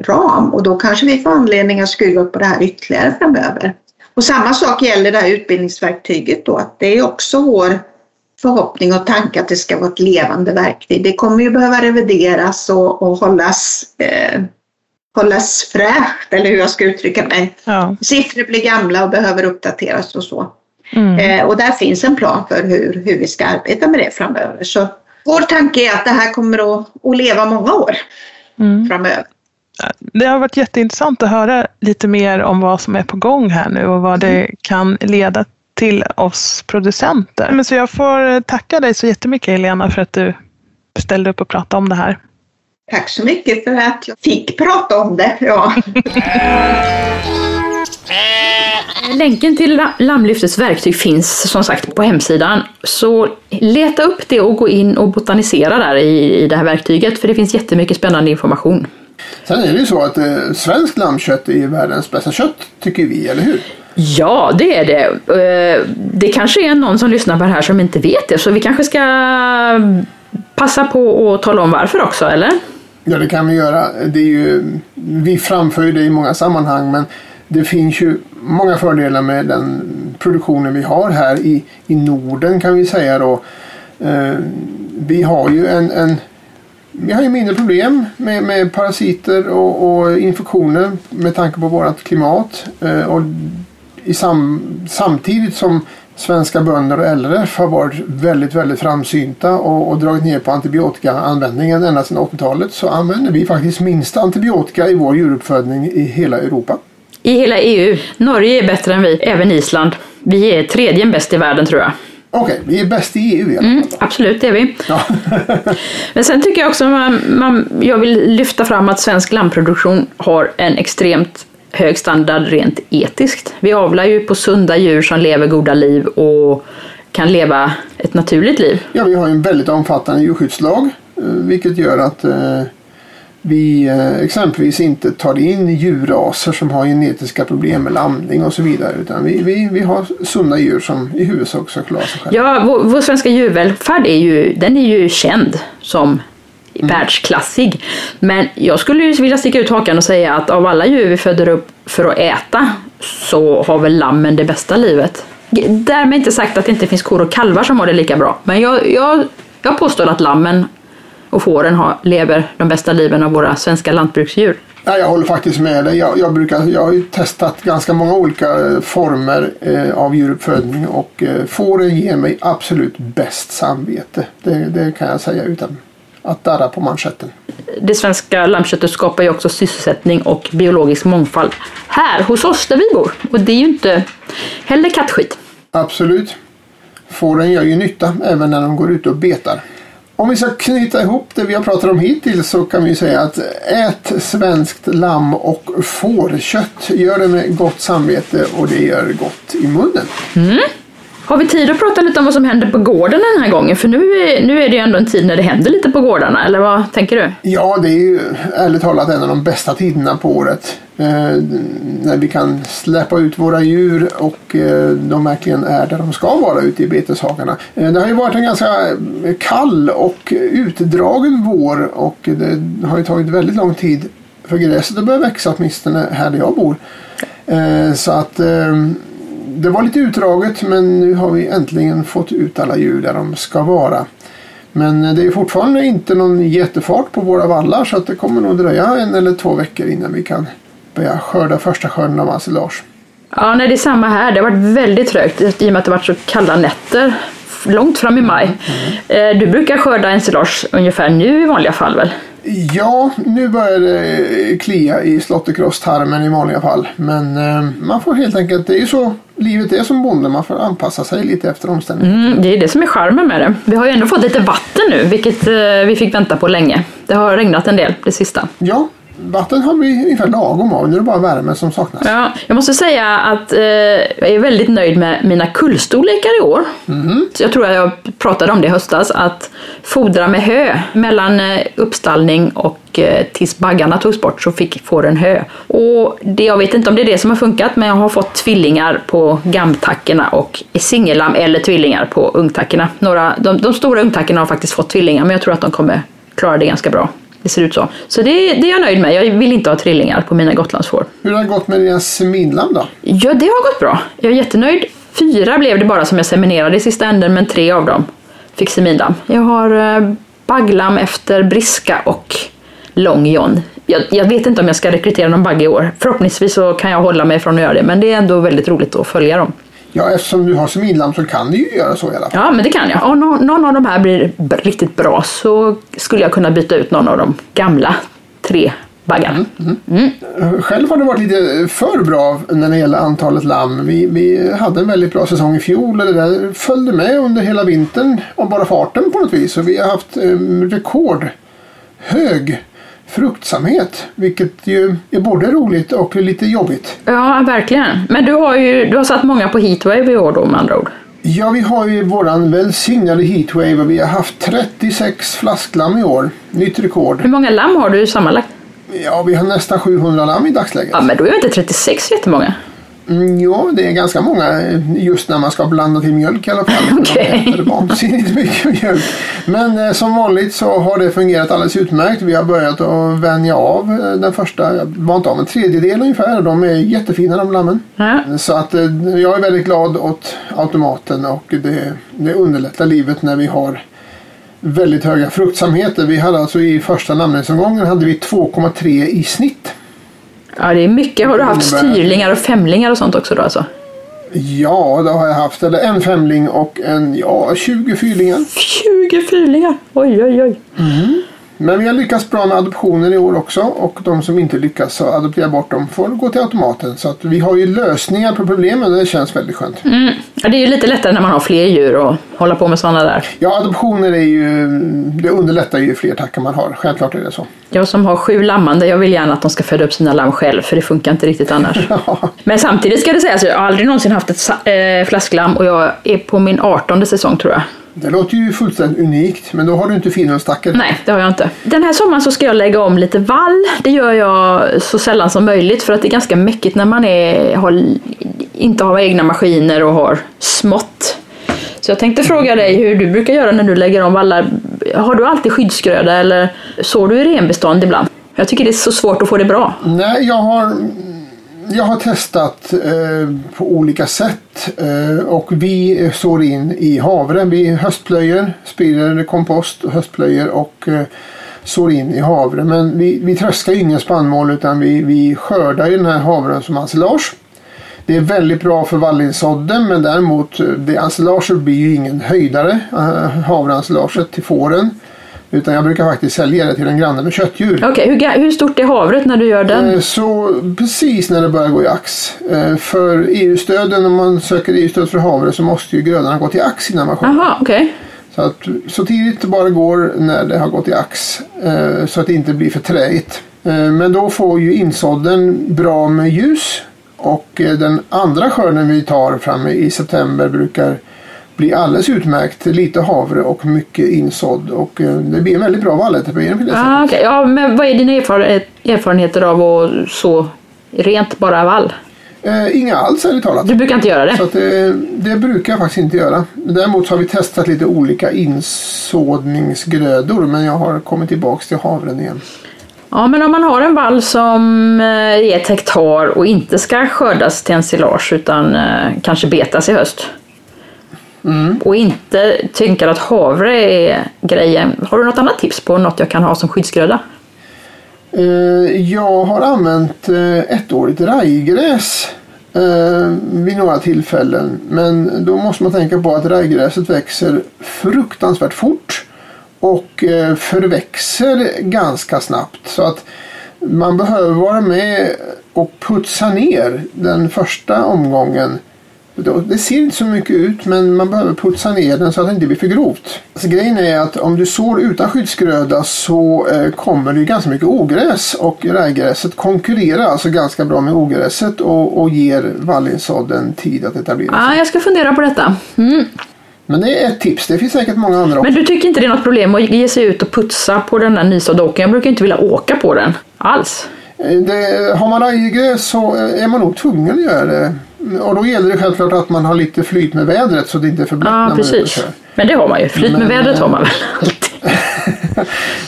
[SPEAKER 6] ram och då kanske vi får anledning att skruva på det här ytterligare framöver. Och samma sak gäller det här utbildningsverktyget då, att det är också vår förhoppning och tanke att det ska vara ett levande verktyg. Det kommer ju behöva revideras och, och hållas eh, hållas fräscht eller hur jag ska uttrycka mig.
[SPEAKER 5] Ja.
[SPEAKER 6] Siffror blir gamla och behöver uppdateras och så.
[SPEAKER 5] Mm.
[SPEAKER 6] Eh, och där finns en plan för hur, hur vi ska arbeta med det framöver. Så vår tanke är att det här kommer att, att leva många år
[SPEAKER 5] Mm.
[SPEAKER 6] framöver.
[SPEAKER 5] Det har varit jätteintressant att höra lite mer om vad som är på gång här nu och vad det kan leda till oss producenter. Men så jag får tacka dig så jättemycket Helena för att du ställde upp och pratade om det här.
[SPEAKER 6] Tack så mycket för att jag fick prata om det. Ja.
[SPEAKER 2] Länken till La- Lammlyftets verktyg finns som sagt på hemsidan. Så leta upp det och gå in och botanisera där i, i det här verktyget för det finns jättemycket spännande information.
[SPEAKER 1] Sen är det ju så att eh, svenskt lammkött är världens bästa kött, tycker vi, eller hur?
[SPEAKER 2] Ja, det är det. Eh, Det kanske är någon som lyssnar på det här som inte vet det, så vi kanske ska passa på att tala om varför också, eller?
[SPEAKER 1] Ja, det kan vi göra. Det är ju, vi framför ju det i många sammanhang, men det finns ju många fördelar med den produktionen vi har här i, i Norden kan vi säga då. Eh, vi har ju en, en vi har ju mindre problem med, med parasiter och, och infektioner med tanke på vårt klimat. Eh, och i sam, samtidigt som svenska bönder och LRF har varit väldigt, väldigt framsynta och, och dragit ner på antibiotikaanvändningen ända sedan 80-talet så använder vi faktiskt minst antibiotika i vår djuruppfödning i hela Europa.
[SPEAKER 2] I hela EU. Norge är bättre än vi, även Island. Vi är tredje bäst i världen tror jag.
[SPEAKER 1] Okej, vi är bäst i EU i alla fall.
[SPEAKER 2] Mm, absolut, det är vi.
[SPEAKER 1] Ja.
[SPEAKER 2] Men sen tycker jag också man, man, jag vill lyfta fram att svensk lammproduktion har en extremt hög standard rent etiskt. Vi avlar ju på sunda djur som lever goda liv och kan leva ett naturligt liv.
[SPEAKER 1] ja, vi har ju en väldigt omfattande djurskyddslag eh, vilket gör att eh, vi eh, exempelvis inte tar in djurraser som har genetiska problem med lamning och så vidare utan vi, vi, vi har sunda djur som i huvudsak ska klara sig själva.
[SPEAKER 2] Ja, vår, vår svenska djurvälfärd är ju, den är ju känd som världsklassig. Men jag skulle ju vilja sticka ut hakan och säga att av alla djur vi föder upp för att äta så har väl lammen det bästa livet. Därmed inte sagt att det inte finns kor och kalvar som har det lika bra. Men jag, jag, jag påstår att lammen och fåren har, lever de bästa liven av våra svenska lantbruksdjur.
[SPEAKER 1] Ja, jag håller faktiskt med dig. Jag, jag, brukar, jag har ju testat ganska många olika eh, former eh, av djuruppfödning och eh, fåren ger mig absolut bäst samvete. Det, det kan jag säga utan att darra på manschetten.
[SPEAKER 2] Det svenska lammköttet skapar ju också sysselsättning och biologisk mångfald här hos oss där vi bor. Och det är ju inte heller kattskit.
[SPEAKER 1] Absolut. Fåren gör ju nytta även när de går ut och betar. Om vi ska knyta ihop det vi har pratat om hittills så kan vi ju säga att ät svenskt lamm och fårkött. Gör det med gott samvete och det gör gott i munnen. Mm.
[SPEAKER 2] Har vi tid att prata lite om vad som händer på gården den här gången? För nu är, nu är det ju ändå en tid när det händer lite på gårdarna, eller vad tänker du?
[SPEAKER 1] Ja, det är ju ärligt talat en av de bästa tiderna på året. Eh, när vi kan släppa ut våra djur och eh, de verkligen är där de ska vara ute i beteshagarna. Eh, det har ju varit en ganska kall och utdragen vår och det har ju tagit väldigt lång tid för gräset att börja växa åtminstone här där jag bor. Eh, så att eh, det var lite utdraget men nu har vi äntligen fått ut alla djur där de ska vara. Men det är fortfarande inte någon jättefart på våra vallar så att det kommer nog dröja en eller två veckor innan vi kan börja skörda första skörden av ensilage.
[SPEAKER 2] Ja, nej, det är samma här. Det har varit väldigt trögt i och med att det varit så kalla nätter långt fram i maj. Eh, Du brukar skörda ensilage ungefär nu i vanliga fall väl?
[SPEAKER 1] Ja, nu börjar det klia i slåtterkrosstarmen i vanliga fall. Men eh, man får helt enkelt, det är ju så livet är som bonde. Man får anpassa sig lite efter omständigheterna.
[SPEAKER 2] Mm, det är det som är charmen med det. Vi har ju ändå fått lite vatten nu, vilket eh, vi fick vänta på länge. Det har regnat en del, det sista.
[SPEAKER 1] Ja, vatten har vi ungefär lagom av. Nu är det bara värme som saknas.
[SPEAKER 2] Ja, jag måste säga att eh, jag är väldigt nöjd med mina kullstorlekar i år. Så jag tror att jag pratade om det i höstas, att fodra med hö mellan eh, uppstallning och eh, tills baggarna togs bort så fick fåren hö. Och det, jag vet inte om det är det som har funkat, men jag har fått tvillingar på gamtackorna och singellam eller tvillingar på ungtackorna. Några, de, de stora ungtackorna har faktiskt fått tvillingar, men jag tror att de kommer klara det ganska bra. Det ser ut så. Så det, det är jag nöjd med. Jag vill inte ha trillingar på mina gotlandsfår.
[SPEAKER 1] Hur har det gått med dina seminlamm då?
[SPEAKER 2] Ja, det har gått bra. Jag är jättenöjd. Fyra blev det bara som jag seminerade i sista änden, men tre av dem fick seminlamm. Jag har eh, bagglam efter briska och lång john jag, jag vet inte om jag ska rekrytera någon bagge i år. Förhoppningsvis så kan jag hålla mig från att göra det, men det är ändå väldigt roligt att följa dem.
[SPEAKER 1] Ja, eftersom du har seminlamm så kan du ju göra så i alla fall.
[SPEAKER 2] Ja, men det kan jag. Om någon, av de här blir riktigt bra så skulle jag kunna byta ut någon av de gamla tre baggarna.
[SPEAKER 1] Själv har det varit lite för bra när det gäller antalet lamm. Vi, vi hade en väldigt bra säsong i fjol. och Det där följde med under hela vintern av bara farten på något vis. Och vi har haft eh, rekord hög fruktsamhet. Vilket ju är både roligt och lite jobbigt.
[SPEAKER 2] Ja, verkligen. Men du har ju du har satt många på heatwave i år då med andra ord.
[SPEAKER 1] Ja, vi har ju våran välsignade heatwave och vi har haft 36 flasklamm i år. Nytt rekord.
[SPEAKER 2] Hur många lamm har du sammanlagt?
[SPEAKER 1] Ja, vi har nästan 700 lamm i dagsläget.
[SPEAKER 2] Ja, men då är inte 36 jättemånga?
[SPEAKER 1] Mm, ja, det är ganska många eh, just när man ska blanda till mjölk i alla fall. Äter vansinnigt mycket mjölk. Men eh, som vanligt så har det fungerat alldeles utmärkt. Vi har börjat att vänja av eh, den första, jag vant av en tredjedel ungefär. De är jättefina de lammen.
[SPEAKER 2] Ja.
[SPEAKER 1] Så att eh, jag är väldigt glad åt automaten och det, det underlättar livet när vi har väldigt höga fruktsamheter. Vi hade alltså i första namnläsomgången hade vi 2,3 i snitt.
[SPEAKER 2] Ja, det är mycket. Har du haft styrlingar och femlingar och sånt också då alltså?
[SPEAKER 1] Ja, det har jag haft. Eller en femling och en, ja, 20 fyrlingar.
[SPEAKER 2] 20 fyrlingar! Oj, oj, oj.
[SPEAKER 1] Men vi har lyckats bra med adoptioner i år också och de som inte lyckas så adoptera bort dem får gå till automaten. Så att vi har ju lösningar på problemen och det känns väldigt skönt.
[SPEAKER 2] Ja, det är ju lite lättare när man har fler djur och hålla på med sådana där.
[SPEAKER 1] Ja, adoptioner är ju, det underlättar ju fler tackar man har. Självklart är det så.
[SPEAKER 2] Jag som har sju lammande, jag vill gärna att de ska föda upp sina lamm själv för det funkar inte riktigt annars. Men samtidigt ska det sägas, jag har aldrig någonsin haft ett eh, flasklamm och jag är på min 18 säsong tror jag.
[SPEAKER 1] Det låter ju fullständigt unikt men då har du inte finhundstackar.
[SPEAKER 2] Nej, det har jag inte. Den här sommaren så ska jag lägga om lite vall. Det gör jag så sällan som möjligt för att det är ganska mäckigt när man är, har, inte har egna maskiner och har smått. Så jag tänkte fråga dig hur du brukar göra när du lägger om vallar. Har du alltid skyddsgröda eller sår du i renbestånd ibland? Jag tycker det är så svårt att få det bra.
[SPEAKER 1] Nej, jag har, jag har testat eh, på olika sätt eh, och vi sår in i havre. Vi höstplöjer, sprider kompost och höstplöjer och eh, sår in i havre. Men vi, vi tröskar ju ingen spannmål utan vi, vi skördar ju den här havren som ensilage. Det är väldigt bra för vallinsådden men däremot eh, ensilaget blir ju ingen höjdare, eh, havreensilaget till fåren. Utan jag brukar faktiskt sälja det till en granne med köttdjur.
[SPEAKER 2] Okej, hur, hur stort är havret när du gör den?
[SPEAKER 1] Eh, Så precis när det börjar gå i ax. Eh, För EU-stöden, om man söker EU-stöd för havre så måste ju grödorna gå till ax innan man skördar.
[SPEAKER 2] Jaha, okej.
[SPEAKER 1] Så, att, så tidigt det bara går när det har gått i ax. eh, Så att det inte blir för träigt. Men då får ju insådden bra med ljus. Och den andra skörden vi tar framme i september brukar bli alldeles utmärkt. Lite havre och mycket insådd. Och eh, det blir en väldigt bra säga.
[SPEAKER 2] Ah, okej. Ja, men vad är dina erfaren- erfarenheter av att så rent bara vall?
[SPEAKER 1] Eh, Inga alls ärligt talat.
[SPEAKER 2] Du brukar inte göra det?
[SPEAKER 1] Så att det, det brukar jag faktiskt inte göra. Däremot så har vi testat lite olika insådningsgrödor men jag har kommit tillbaks till havren igen.
[SPEAKER 2] Ja, men om man har en vall som eh, är ett hektar och inte ska skördas till ensilage utan eh, kanske betas i höst. Och inte tänker att havre är grejen. Har du något annat tips på något jag kan ha som skyddsgröda?
[SPEAKER 1] Eh, Jag har använt eh, ettårigt rajgräs eh, vid några tillfällen. Men då måste man tänka på att rajgräset växer fruktansvärt fort och förväxer ganska snabbt. Så att man behöver vara med och putsa ner den första omgången. Det ser inte så mycket ut men man behöver putsa ner den så att det inte blir för grovt. Så grejen är att om du sår utan skyddsgröda så eh, kommer det ganska mycket ogräs och rajgräset konkurrerar alltså ganska bra med ogräset och, och ger vallinsådden tid att etablera sig.
[SPEAKER 2] Ja, jag ska fundera på detta. Mm.
[SPEAKER 1] Men det är ett tips, det finns säkert många andra också.
[SPEAKER 2] Men du tycker inte det är något problem att ge sig ut och putsa på den där nysådda åkern? Jag brukar inte vilja åka på den alls.
[SPEAKER 1] Eh, Det, har man rajgräs så eh, är man nog tvungen att göra det. Och då gäller det självklart att man har lite flyt med vädret så det inte är för blött
[SPEAKER 2] Ja, precis. Men det har man ju. Flyt med
[SPEAKER 1] Men,
[SPEAKER 2] vädret
[SPEAKER 1] eh,
[SPEAKER 2] har man väl alltid.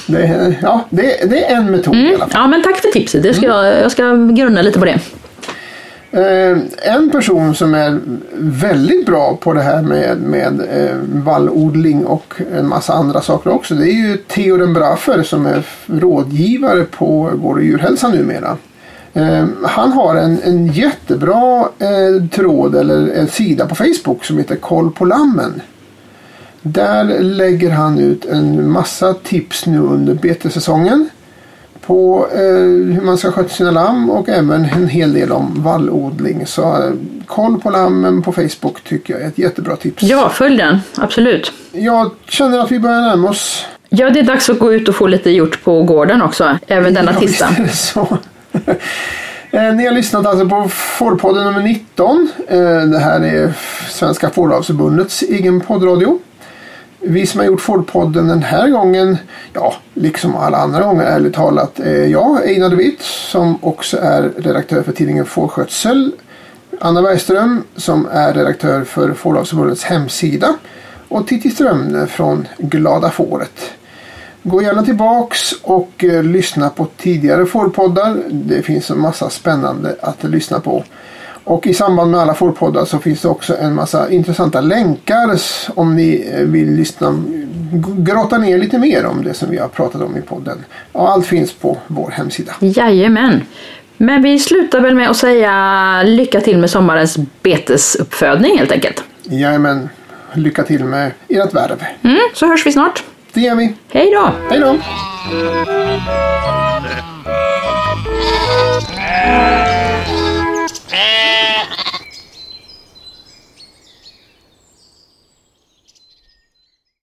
[SPEAKER 1] Det, ja, det, det är en metod i alla fall.
[SPEAKER 2] Ja, men tack för tipset. Det ska, jag, jag ska grunna lite på det.
[SPEAKER 1] Eh, en person som är väldigt bra på det här med, med eh, vallodling och en massa andra saker också. Det är ju Theoren Braffer som är rådgivare på Gård och djurhälsa numera. Eh, han har en, en jättebra eh, tråd eller en sida på Facebook som heter Koll på lammen. Där lägger han ut en massa tips nu under betessäsongen på eh, hur man ska sköta sina lamm och även en hel del om vallodling. Så eh, koll på lammen på Facebook tycker jag är ett jättebra tips.
[SPEAKER 2] Ja, följ den. Absolut.
[SPEAKER 1] Jag känner att vi börjar närma oss.
[SPEAKER 2] Ja, det är dags att gå ut och få lite gjort på gården också. Även denna
[SPEAKER 1] Ja,
[SPEAKER 2] tisdag.
[SPEAKER 1] Eh, ni har lyssnat alltså på Fårpodden nummer 19. Eh, det här är Svenska Fåravelsförbundets egen poddradio. Vi som har gjort Fårpodden den här gången, ja, liksom alla andra gånger ärligt talat, är jag, Einar de Witt, som också är redaktör för tidningen Fårskötsel. Anna Bergström som är redaktör för Fåravelsförbundets hemsida. Och Titti Strömne från Glada Fåret. Gå gärna tillbaks och eh, lyssna på tidigare fårpoddar. Det finns en massa spännande att lyssna på. Och i samband med alla fårpoddar så finns det också en massa intressanta länkar om ni eh, vill lyssna, grotta ner lite mer om det som vi har pratat om i podden. Ja, allt finns på vår hemsida.
[SPEAKER 2] Jajamän. Men vi slutar väl med att säga lycka till med sommarens betesuppfödning helt enkelt.
[SPEAKER 1] Jajamän, lycka till med ert värv.
[SPEAKER 2] Mm, så hörs vi snart.
[SPEAKER 1] Det gör vi.
[SPEAKER 2] Hej då.
[SPEAKER 1] Hej då.
[SPEAKER 7] Äh.